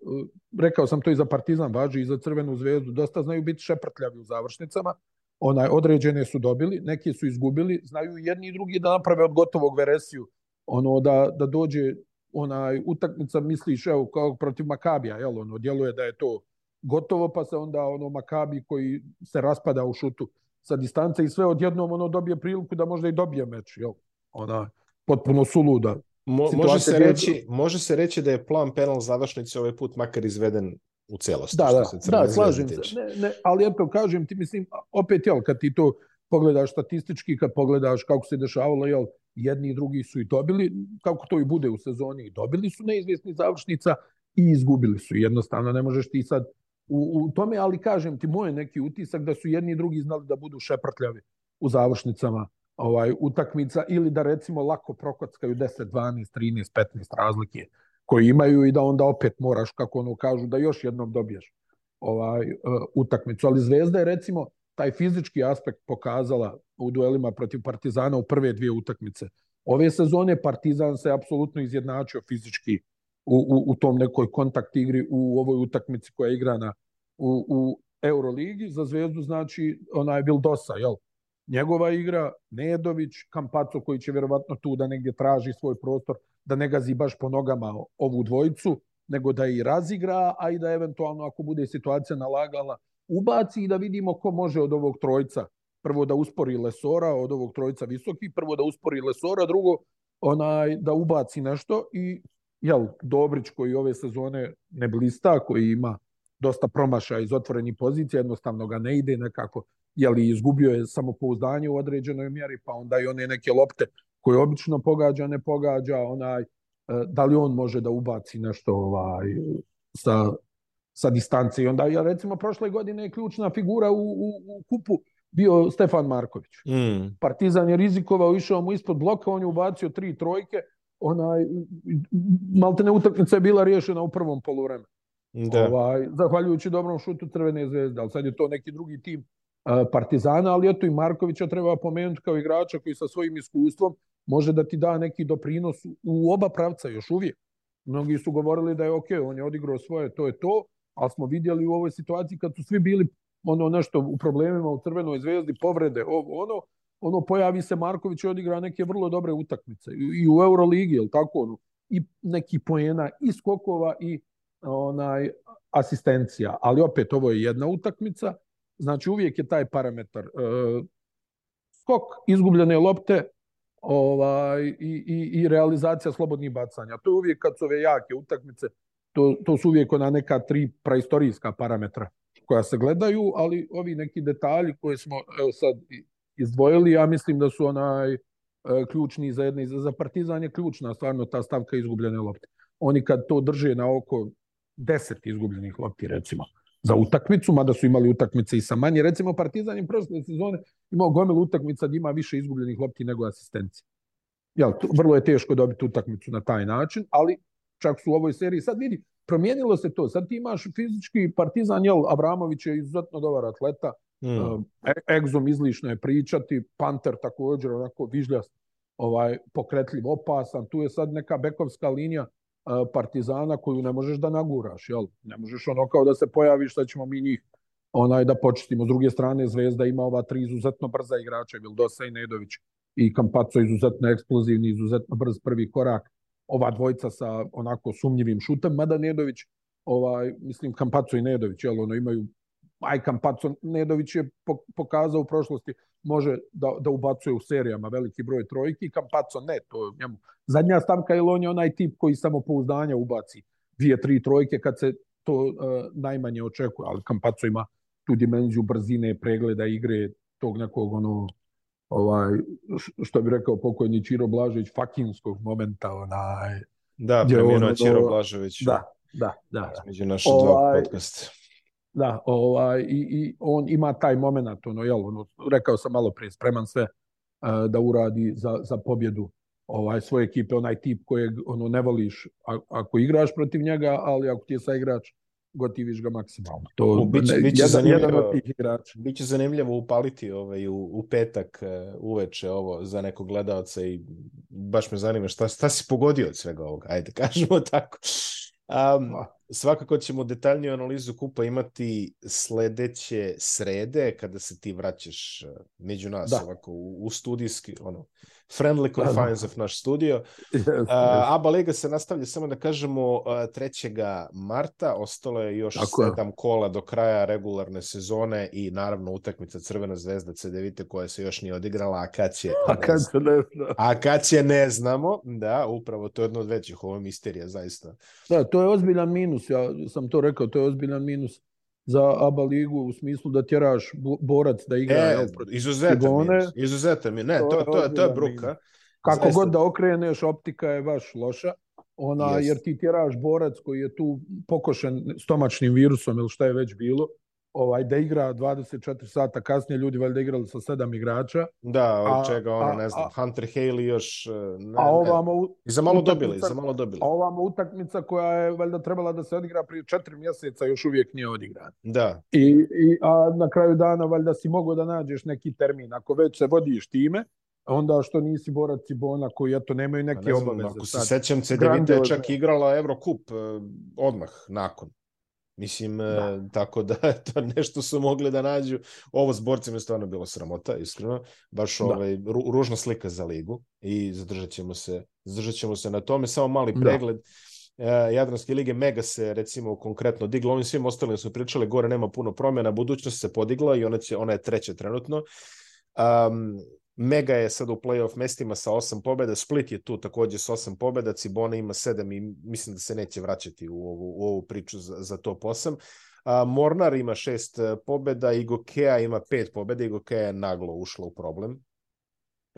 rekao sam to i za Partizan važi i za Crvenu zvezdu, dosta znaju biti šeprtljavi u završnicama, onaj, određene su dobili, neki su izgubili, znaju jedni i drugi da naprave od gotovog veresiju, ono da, da dođe onaj utakmica misliš evo kao protiv Makabija, jel ono djeluje da je to gotovo pa se onda ono Makabi koji se raspada u šutu sa distance i sve odjednom ono dobije priliku da možda i dobije meč, jel? Ona potpuno suluda. Mo, može, se reći, je... može se reći da je plan penal završnice ovaj put makar izveden u celosti. Da, da, se da, slažem se. Ne, ne, ali ja eto, kažem ti, mislim, opet, jel, kad ti to pogledaš statistički, kad pogledaš kako se dešavalo, jel, jedni i drugi su i dobili, kako to i bude u sezoni, i dobili su neizvjesni završnica i izgubili su. Jednostavno, ne možeš ti sad u, u tome, ali kažem ti, moj neki utisak da su jedni i drugi znali da budu šeprtljavi u završnicama ovaj utakmica ili da recimo lako prokockaju 10, 12, 13, 15 razlike koje imaju i da onda opet moraš, kako ono kažu, da još jednom dobiješ ovaj e, utakmicu. Ali Zvezda je recimo taj fizički aspekt pokazala u duelima protiv Partizana u prve dvije utakmice. Ove sezone Partizan se apsolutno izjednačio fizički u, u, u tom nekoj kontakt igri u ovoj utakmici koja je igrana u, u Euroligi. Za Zvezdu znači onaj Vildosa, jel? Njegova igra, Nedović, Kampaco koji će vjerovatno tu da negdje traži svoj prostor, da ne gazi baš po nogama ovu dvojicu, nego da i razigra, a i da eventualno ako bude situacija nalagala, ubaci i da vidimo ko može od ovog trojca. Prvo da uspori Lesora, od ovog trojca visoki, prvo da uspori Lesora, drugo onaj da ubaci nešto i jel, Dobrić koji ove sezone ne blista, koji ima dosta promašaja iz otvorenih pozicija, jednostavno ga ne ide nekako, jeli izgubio je samopouzdanje u određenoj mjeri, pa onda i one neke lopte koje obično pogađa, ne pogađa, onaj, e, da li on može da ubaci nešto ovaj, sa, sa distance. I onda, ja recimo, prošle godine je ključna figura u, u, u kupu bio Stefan Marković. Mm. Partizan je rizikovao, išao mu ispod bloka, on je ubacio tri trojke, onaj, maltene utakmica je bila riješena u prvom poluvremenu. Da. Ovaj, zahvaljujući dobrom šutu Crvene zvezde, ali sad je to neki drugi tim eh, Partizana, ali eto i Markovića treba pomenuti kao igrača koji sa svojim iskustvom može da ti da neki doprinos u oba pravca još uvijek. Mnogi su govorili da je ok, on je odigrao svoje, to je to, ali smo vidjeli u ovoj situaciji kad su svi bili ono nešto u problemima u Crvenoj zvezdi, povrede, ovo, ono, ono pojavi se Marković i odigra neke vrlo dobre utakmice i u Euroligi, jel tako ono, i neki poena i skokova i onaj asistencija, ali opet ovo je jedna utakmica, znači uvijek je taj parametar e, skok izgubljene lopte ovaj i, i, i realizacija slobodnih bacanja. To je uvijek kad su ove jake utakmice, to, to su uvijek ona neka tri praistorijska parametra koja se gledaju, ali ovi neki detalji koje smo evo sad i izdvojili. Ja mislim da su onaj e, ključni za jedne, za Partizan je ključna stvarno ta stavka izgubljene lopte. Oni kad to drže na oko 10 izgubljenih lopti recimo za utakmicu, mada su imali utakmice i sa manje. Recimo Partizan je prošle sezone imao gomil utakmica da ima više izgubljenih lopti nego asistencije. Jel, vrlo je teško dobiti utakmicu na taj način, ali čak su u ovoj seriji. Sad vidi, promijenilo se to. Sad ti imaš fizički partizan, jel, Avramović je izuzetno dobar atleta, Mm. Egzom izlišno je pričati, Panter također onako vižljast, ovaj, pokretljiv, opasan. Tu je sad neka bekovska linija uh, Partizana koju ne možeš da naguraš, jel? Ne možeš ono kao da se pojaviš, da ćemo mi njih onaj da počistimo. S druge strane, Zvezda ima ova tri izuzetno brza igrača, Vildosa i Nedović i Kampaco izuzetno eksplozivni, izuzetno brz prvi korak. Ova dvojca sa onako sumnjivim šutem, mada Nedović, ovaj, mislim Kampaco i Nedović, jel, ono, imaju Majkan Pacon Nedović je pokazao u prošlosti može da, da ubacuje u serijama veliki broj trojki, Kampaco ne, to je njemu. Zadnja stavka je on je onaj tip koji samopouzdanja pouzdanja ubaci dvije, tri trojke kad se to uh, najmanje očekuje, ali Kampaco ima tu dimenziju brzine, pregleda igre, tog nekog ono ovaj što bi rekao pokojni Čiro Blažević fakinskog momenta onaj da preminuo Čiro Blažević da da da između naše ovaj, dva podcasta Da, ovaj, i, i on ima taj moment, ono, jel, ono, rekao sam malo pre, spreman se uh, da uradi za, za pobjedu ovaj svoje ekipe, onaj tip kojeg ono ne voliš a, ako igraš protiv njega, ali ako ti je saigrač, igrač, gotiviš ga maksimalno. To biće, ne, biće jedan, zanimljivo, jedan od tih igrača. Biće zanimljivo upaliti ovaj, u, u petak e, uveče ovo za nekog gledaoca i baš me zanima šta, šta si pogodio od svega ovoga, ajde kažemo tako. Um, Svakako ćemo detaljniju analizu kupa imati sledeće srede kada se ti vraćaš eh, među nas da. ovako u, u studijski ono friendly confines of naš studio. Uh, Aba Liga se nastavlja samo da kažemo 3. marta, ostalo je još Tako sedam kola do kraja regularne sezone i naravno utakmica Crvena zvezda CDVite koja se još nije odigrala, a kad će... A kad će ne znamo. A kad će ne znamo, da, upravo to je jedno od većih, ovo misterija zaista. Da, to je ozbiljan minus, ja sam to rekao, to je ozbiljan minus za ABA ligu u smislu da tjeraš borac da igra e, jel, protiv izuzetan je, Ne, to, to, to, je, to je bruka. Kako Zaista. god da okreneš, optika je baš loša. Ona, yes. Jer ti tjeraš borac koji je tu pokošen stomačnim virusom ili šta je već bilo ovaj da igra 24 sata kasnije ljudi valjda igrali sa sedam igrača. Da, od a, čega ono ne znam, a, Hunter Haley još e, ne, a ovamo, ne. I za malo utakmica, dobili, za malo dobili. A ovamo utakmica koja je valjda trebala da se odigra prije četiri mjeseca još uvijek nije odigrana. Da. I, i a na kraju dana valjda si mogao da nađeš neki termin ako već se vodiš time onda što nisi borac Cibona koji eto nemaju pa neke ne znam, obaveze. Ako se sećam, Cedevita je čak igrala Eurocup e, odmah nakon. Mislim, e, da. tako da to nešto su mogli da nađu. Ovo s borcima je stvarno bilo sramota, iskreno. Baš da. ovaj, ru, ružna slika za ligu i zadržat ćemo se, zadržat ćemo se na tome. Samo mali da. pregled. Da. Jadranske lige mega se recimo konkretno digla, ovim svim ostalim su pričali, gore nema puno promjena, budućnost se podigla i ona, će, ona je treća trenutno. Um, Mega je sad u play-off mestima sa osam pobeda, Split je tu takođe sa osam pobeda, Cibona ima 7 i mislim da se neće vraćati u ovu, u ovu priču za, za top 8. A, Mornar ima šest e, pobeda, Igokea ima pet pobeda, Igokea je naglo ušla u problem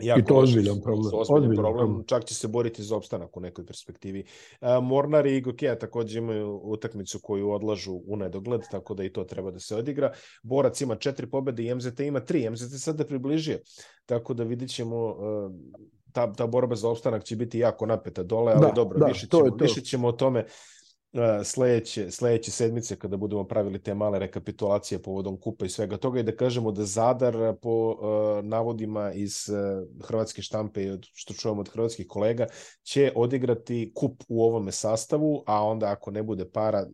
Jako I to ozbiljan problem. Ozbiljan problem. problem, čak će se boriti za opstanak u nekoj perspektivi. E, Mornar i Gokeja takođe imaju utakmicu koju odlažu u nedogled, tako da i to treba da se odigra. Borac ima četiri pobede i MZT ima tri. MZT sada da približio, tako da vidit ćemo e, ta, ta borba za opstanak će biti jako napeta dole, ali da, dobro, da, više, ćemo, to to. više ćemo o tome E, sledeće, sledeće sedmice kada budemo pravili te male rekapitulacije povodom kupa i svega toga i da kažemo da Zadar e, po uh, navodima iz uh, hrvatske štampe i što čujemo od hrvatskih kolega će odigrati kup u ovome sastavu, a onda ako ne bude para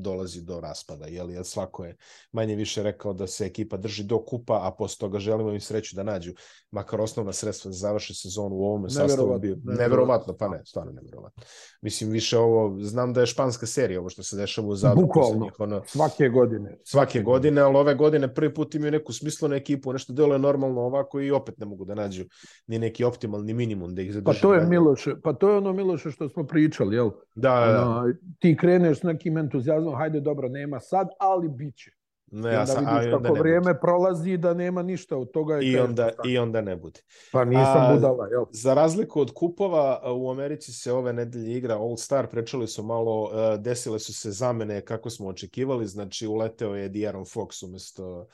dolazi do raspada, jel, jer svako je manje više rekao da se ekipa drži do kupa, a posle toga želimo im sreću da nađu makar osnovna sredstva da završe sezonu u ovom sastavu. Bio, neverovatno, pa ne, stvarno neverovatno. Mislim, više ovo, znam da je španska serija, ovo što se dešava u zadu. Bukvalno, ono, svake godine. Svake godine, ali ove godine prvi put imaju neku na ekipu, nešto deluje normalno ovako i opet ne mogu da nađu ni neki optimalni minimum da ih zadrži. Pa to je Miloše, pa to je ono Miloše što smo pričali, jel? Da, da. da. Ono, ti kreneš s nekim entuzijazmom, ono, hajde, dobro, nema sad, ali bit će. Ne, I onda sam, vidiš kako vrijeme bude. prolazi da nema ništa od toga. Je I, onda, I onda ne bude. Pa nisam A, budala, jel? Za razliku od kupova, u Americi se ove nedelje igra All Star, prečali su malo, desile su se zamene kako smo očekivali, znači uleteo je Diaron Fox umjesto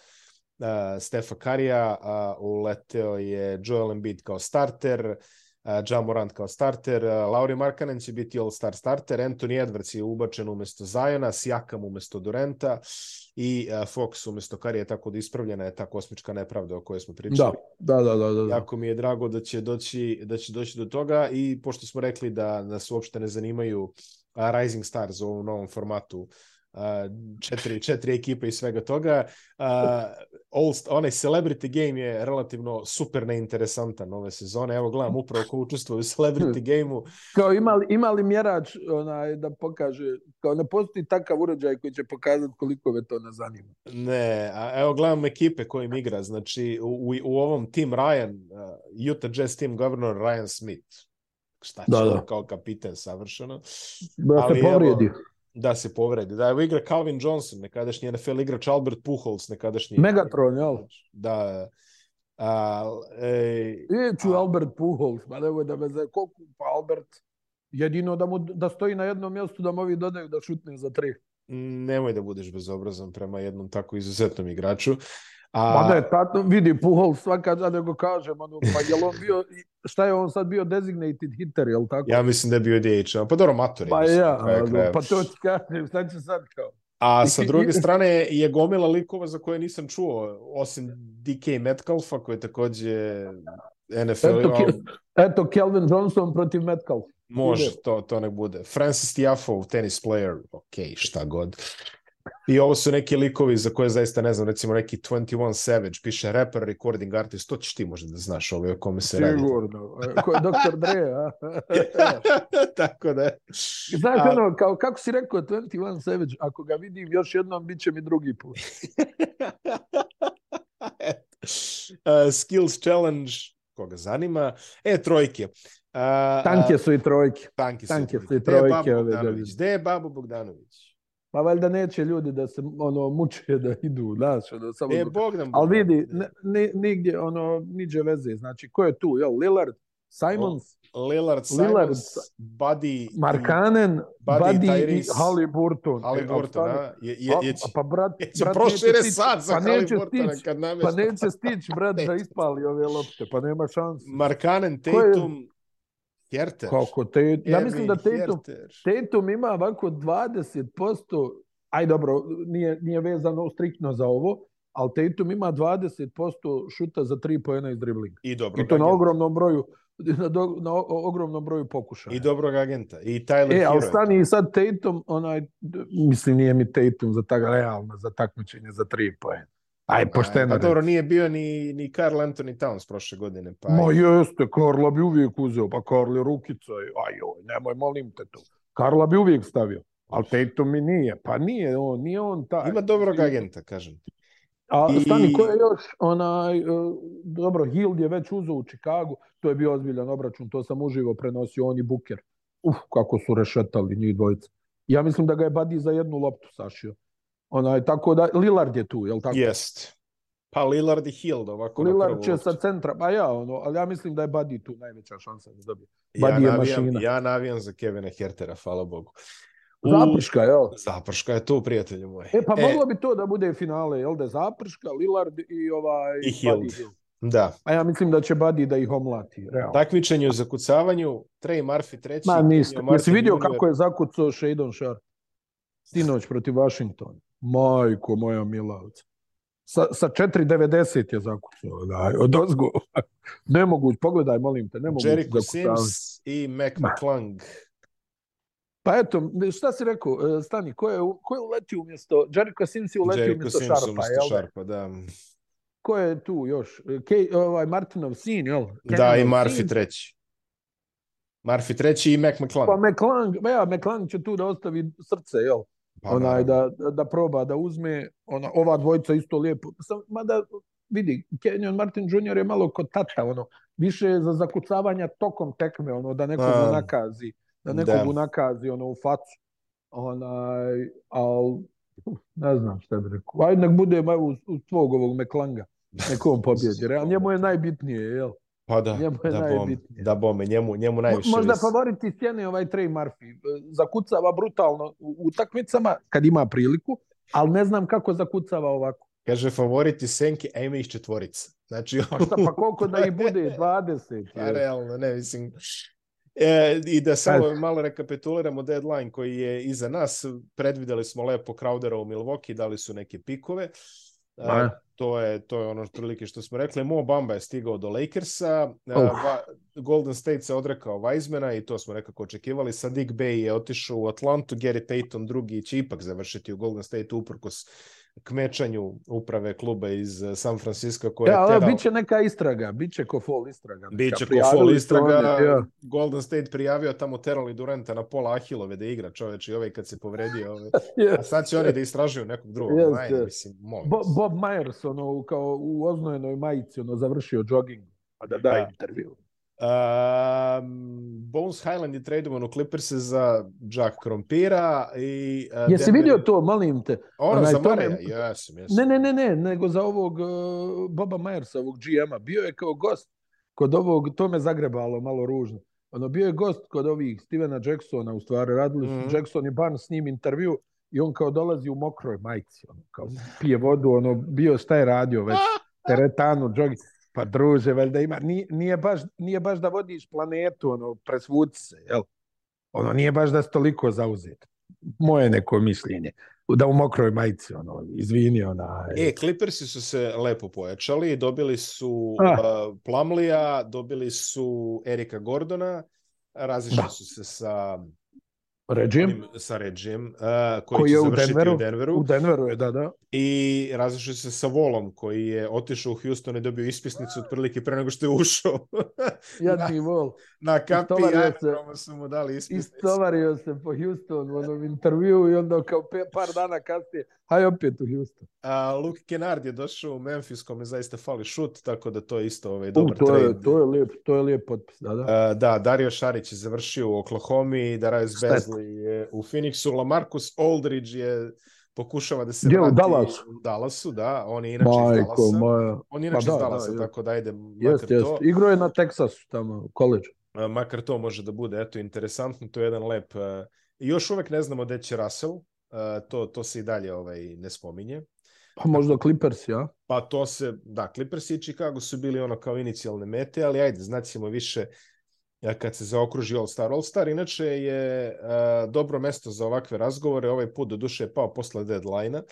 Stefa Karija, uleteo je Joel Embiid kao starter, Ja Morant kao starter, Lauri Markanen će biti all-star starter, Anthony Edwards je ubačen umesto Zajona, Sijakam umesto Durenta i Fox umesto Karije, tako da ispravljena je ta kosmička nepravda o kojoj smo pričali. Da, da, da, da, da. Jako mi je drago da će doći, da će doći do toga i pošto smo rekli da nas uopšte ne zanimaju Rising Stars u ovom novom formatu četiri, četiri ekipe i svega toga. All, onaj Celebrity Game je relativno super neinteresantan ove sezone. Evo gledam upravo ko učestvuje u Celebrity Game-u. Kao imali, imali mjerač onaj, da pokaže, kao ne postoji takav uređaj koji će pokazati koliko me to ne zanima. Ne, a evo gledam ekipe kojim igra. Znači u, u ovom tim Ryan, Utah Jazz Team Governor Ryan Smith. Šta će da, da. kao kapiten savršeno. Da se povrijedi da se povredi. Da, evo igra Calvin Johnson, nekadašnji NFL igrač, Albert Pujols, nekadašnji... Megatron, jel? Da. A, e, Iću e, a... Albert Pujols, ma nemoj da me zove, koliko pa Albert, jedino da, mu, da stoji na jednom mjestu da mu ovi dodaju da šutne za tri. Nemoj da budeš bezobrazan prema jednom tako izuzetnom igraču. A... Ma ne, tato, vidi Puhol svaka da nego kažem, ono, pa je on bio šta je on sad bio designated hitter, je jel tako? Ja mislim da je bio DH. Pa dobro, matori. Pa ja, pa to ti kažem, šta će sad kao? A sa druge strane je gomila likova za koje nisam čuo, osim DK Metcalfa koji je takođe NFL... Eto, eto Kelvin Johnson protiv Metcalfa. Može, to, to nek bude. Francis Tiafo, tenis player, ok, šta god. I ovo su neki likovi za koje zaista ne znam, recimo neki 21 Savage, piše rapper, recording artist, to ćeš ti možda da znaš ovaj o kome se radi. Sigurno, ko je Dr. Dre, a? Tako da je. Znaš, a... ono, kao, kako si rekao 21 Savage, ako ga vidim još jednom, bit će mi drugi put. uh, skills challenge, koga zanima. E, trojke. Uh, tanke su i trojke. Tanke su, tanke su i trojke. E, Gde je Babo Bogdanović? Pa valjda neće ljudi da se ono muče da idu, znaš, ono, samo... E, Bog nam... Ali vidi, ne, nigdje, ono, niđe veze. Znači, ko je tu? Jel, Lillard, Simons, Lillard, Simons, Buddy, Markanen, Buddy, Buddy i Halliburton. E, Halliburton, a? Je, je, pa, je, pa, pa brat, je brat prošire stić, sad za pa Halliburtona kad pa namješta. Pa neće stići, brat, da ispali ove lopte, pa nema šanse. Markanen, Tatum, Herter. Kako te, ja mislim da Tatum, Tatum ima ovako 20%, aj dobro, nije, nije vezano striktno za ovo, ali Tatum ima 20% šuta za 3 poena iz driblinga. I dobro. I to na ogromnom broju na, do, na ogromnom broju pokušaja. I dobrog agenta. I Tyler E, ali stani i sad Tatum, onaj, mislim nije mi Tatum za tak, realno za takmičenje za 3 poena. Aj, pošteno. Pa dobro, nije bio ni, ni Karl Anthony Towns prošle godine. Pa Ma jeste, Karla bi uvijek uzeo, pa Karl je rukica, ajoj, nemoj, molim te to. Karla bi uvijek stavio, ali Tatum mi nije, pa nije on, nije on taj. Ima dobrog agenta, kažem ti. A I... stani, ko je još onaj, e, dobro, Hild je već uzeo u Čikagu, to je bio ozbiljan obračun, to sam uživo prenosio, on i Buker. Uf, kako su rešetali njih dvojica. Ja mislim da ga je Badi za jednu loptu sašio. Onaj, tako da, Lillard je tu, jel tako? Jest. Pa Lillard i Hield ovako Lillard na prvu će sa centra, pa ja, ono, ali ja mislim da je Buddy tu najveća šansa da dobije. Buddy ja je mašina. Ja navijam za Kevina Hertera, hvala Bogu. U... Zaprška, jel? Zaprška je tu, prijatelju moj. E, pa e... moglo bi to da bude finale, jel da Zaprška, Lillard i ovaj... I Hield. Da. A ja mislim da će Buddy da ih omlati. Realno. Takmičenje u zakucavanju, Trey Murphy treći. Ma niste. Jesi vidio kako je zakucao Shadon Sharp? Sinoć protiv Washingtona. Majko moja milavca. Sa, sa 4.90 je zakucao, da, od ozgo. nemoguć, pogledaj, molim te, nemoguć Jericho Sims i Mac McClung. Pa eto, šta si rekao, e, stani, ko je, ko je uletio umjesto, Jericho Sims je uletio Jericho umjesto Sims Sharpa, umjesto jel? Da? Sharpa, da. Ko je tu još? E, Kej, ovaj Martinov sin, jel? Kej, da, i Marfi sin. treći. Marfi treći i Mac McClung. Pa McClung, ja, McClung će tu da ostavi srce, jel? Pa, onaj, da, da, da proba da uzme, ona, ova dvojica isto lijepo. Sam, mada, vidi, Kenyon Martin Jr. je malo kod tata, ono, više za zakucavanja tokom tekme, ono, da nekog um, da. nakazi, da, da. nekog nakazi, ono, u facu. Onaj, al, ne znam šta bi rekao. Ajde, nek bude u, u tvog ovog Meklanga. Nekom pobjedi. Real, njemu je najbitnije, jel? Pa da, njemu je da, bom, da bome, njemu, njemu najviše. Možda vis... favorit i sjene ovaj Trey Murphy. E, zakucava brutalno u utakmicama kad ima priliku, ali ne znam kako zakucava ovako. Kaže, favoriti senke, a ima ih četvorica. Znači, pa šta, pa koliko da ih bude? 20. Pa realno, ne, mislim... E, I da samo malo rekapituliramo deadline koji je iza nas. Predvideli smo lepo Crowdera u Milwaukee, dali su neke pikove. A, pa da. To je, to je ono prilike što smo rekli. Mo Bamba je stigao do Lakersa, oh. Golden State se odrekao Weizmana i to smo nekako očekivali. Sadik Bey je otišao u Atlantu, Gary Payton drugi će ipak završiti u Golden State uprkos kmečanju uprave kluba iz eh, San Francisco koja ja, da, je terao... Biće neka istraga, biće ko fall istraga. Neka. Biće ko fall istraga. Je, Golden State prijavio tamo terali Durenta na pola Ahilove da igra čoveč i ovaj kad se povredio. Ovaj. yes. A sad će oni da istražuju nekog drugog. Yes, Ajde, yes. mislim, molim Bo, Bob Myers ono, kao u oznojenoj majici ono, završio jogging. a da da, da intervju. Um, Bones Highland je tradovan u Clippers za Jack Krompira i... Uh, Jesi Denver... vidio to, molim te? Ono, za Mareja, tome... jesam, jesam. Ne, ne, ne, ne, nego za ovog uh, Boba Myersa, ovog GM-a. Bio je kao gost kod ovog, to me zagrebalo malo ružno. Ono, bio je gost kod ovih Stevena Jacksona, u stvari, radili su mm -hmm. Jackson i Barnes s njim intervju i on kao dolazi u mokroj majci, ono, kao pije vodu, ono, bio šta je radio već, teretanu, džogi. Pa druže, valjda ima, nije, nije, baš, nije baš da vodiš planetu, ono, presvuci se, jel? Ono, nije baš da si toliko zauzet. Moje neko mišljenje. Da u mokroj majici, ono, izvini, ona... E, e. Clippersi su se lepo pojačali, dobili su ah. uh, eh, Plamlija, dobili su Erika Gordona, razišli da. su se sa Regijem. Sa Regijem, uh, koji, koji je u Denveru. u Denveru. U Denveru je, da, da. I razišao se sa Volom, koji je otišao u Houston i dobio ispisnicu otprilike pre nego što je ušao. Jadni Vol. Na kapi aerodroma su mu dali ispisnicu. Istovario se po Houstonu, onom intervju i onda kao pe, par dana kasnije Hajde opet u Houston. A Luke Kennard je došao u Memphis kome zaista fali šut, tako da to je isto ovaj, dobar trade. to Je, to, je lijep, to je lijep potpis, da, da. A, da, Dario Šarić je završio u Oklahoma, i Darius Bezley je u Phoenixu, Lamarcus Aldridge je pokušava da se Gdje, vrati u, Dallasu. u Dallasu, da, on je inače Majko, iz Dallasa. Moja... On je pa inače pa, da, iz da, Dallasa, da, tako da ajde, jest, makar jest. to. Igro je na Texasu, tamo, u koleđu. Makar to može da bude, eto, interesantno, to je jedan lep... Uh, još uvek ne znamo gde će Russell, E, to, to se i dalje ovaj, ne spominje. Pa možda Clippers, ja? Pa to se, da, Clippers i Chicago su bili ono kao inicijalne mete, ali ajde, znaćemo više e, kad se zaokruži All-Star. All-Star inače je uh, dobro mesto za ovakve razgovore, ovaj put do duše je pao posle deadline-a,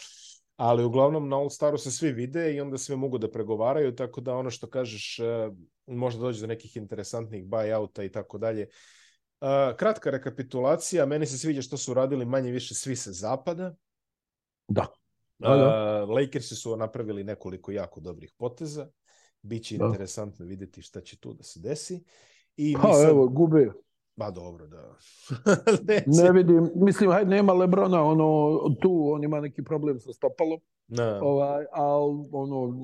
ali uglavnom na All-Staru se svi vide i onda sve mogu da pregovaraju, tako da ono što kažeš uh, možda dođe do nekih interesantnih buyouta i tako dalje. Uh, kratka rekapitulacija, meni se sviđa što su radili manje više svi se zapada. Da. da, da. Uh, Lakersi su napravili nekoliko jako dobrih poteza. Biće da. interesantno videti šta će tu da se desi. I ha, pa, sad... evo, gube. Ba dobro, da. ne vidim, mislim, hajde, nema Lebrona, ono, tu on ima neki problem sa stopalom. Da. Ovaj, al, ono,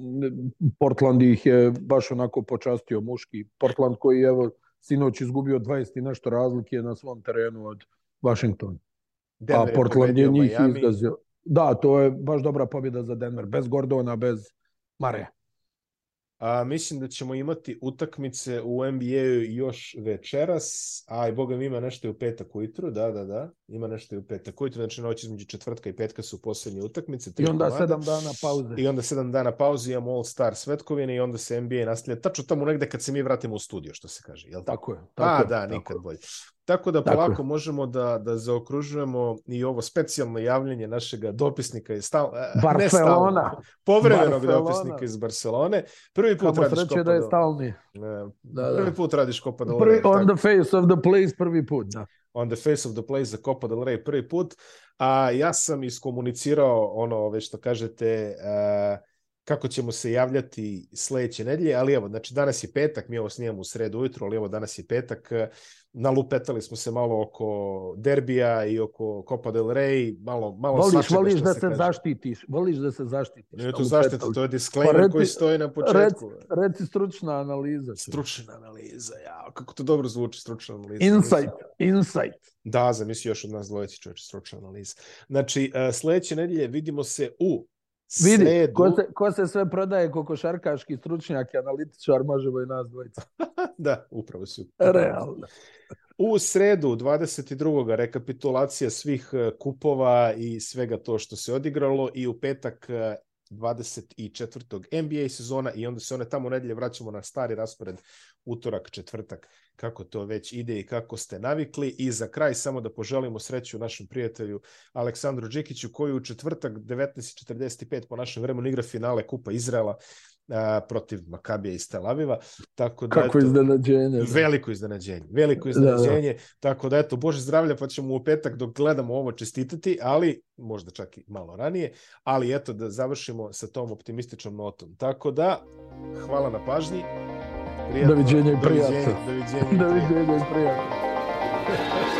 Portland ih je baš onako počastio muški. Portland koji evo, sinoć izgubio 20 i nešto razlike na svom terenu od Washingtona. Denver A Portland je njih Miami. Da, to je baš dobra pobjeda za Denver. Bez Gordona, bez Mare. A, mislim da ćemo imati utakmice u NBA-u još večeras, a i boga ima nešto i u petak ujutru, da, da, da, ima nešto i u petak ujutru, znači noć između četvrtka i petka su poslednje utakmice. I onda komada. sedam dana pauze. I onda sedam dana pauze, imamo All Star svetkovine i onda se NBA nastavlja tačno tamo negde kad se mi vratimo u studio, što se kaže, jel tako? Tako je. Tako a, da, tako nikad je. bolje. Tako da polako Tako. možemo da, da zaokružujemo i ovo specijalno javljanje našega dopisnika iz stal, e, Barcelona. povremenog dopisnika iz Barcelone. Prvi put Kamo radiš kopa da je stalni. Da, da, da. Prvi put radiš kopa da prvi, On the face of the place prvi put, da. On the face of the place za Copa del Rey prvi put. A ja sam iskomunicirao ono, već što kažete, uh, kako ćemo se javljati sledeće nedelje, ali evo, znači danas je petak, mi ovo snijamo u sredu ujutru, ali evo danas je petak, e, nalupetali smo se malo oko derbija i oko Copa del Rey, malo, malo voliš, svačega voliš što da se, se zaštitiš, voliš da se zaštitiš. Nije to zaštita, to je pa disclaimer pa reci, koji stoji na početku. Reci, reci stručna analiza. Stručna analiza, ja, kako to dobro zvuči, stručna analiza. Insight, insight. Da, zamisli još od nas dvojici čovječe, stručna analiza. Znači, e, sledeće nedelje vidimo se u Vidi, Sedu. ko se, ko se sve prodaje kokošarkaški stručnjak i analitičar, možemo i nas dvojica. da, upravo si. Realno. U sredu 22. rekapitulacija svih e, kupova i svega to što se odigralo i u petak e, 24. NBA sezona i onda se one tamo nedelje vraćamo na stari raspored utorak, četvrtak, kako to već ide i kako ste navikli. I za kraj samo da poželimo sreću našem prijatelju Aleksandru Đikiću koji u četvrtak 19.45 po našem vremenu igra finale Kupa Izrela a, protiv Makabija iz Tel Aviva. Tako da, Kako eto, iznenađenje. Da. Veliko iznenađenje. Veliko iznenađenje. Da, da. Tako da, eto, Bože zdravlja, pa ćemo u petak dok gledamo ovo čestitati, ali možda čak i malo ranije, ali eto da završimo sa tom optimističnom notom. Tako da, hvala na pažnji. Prijatno. Doviđenja i prijatno. Doviđenja i prijatno. Doviđenja i prijatno.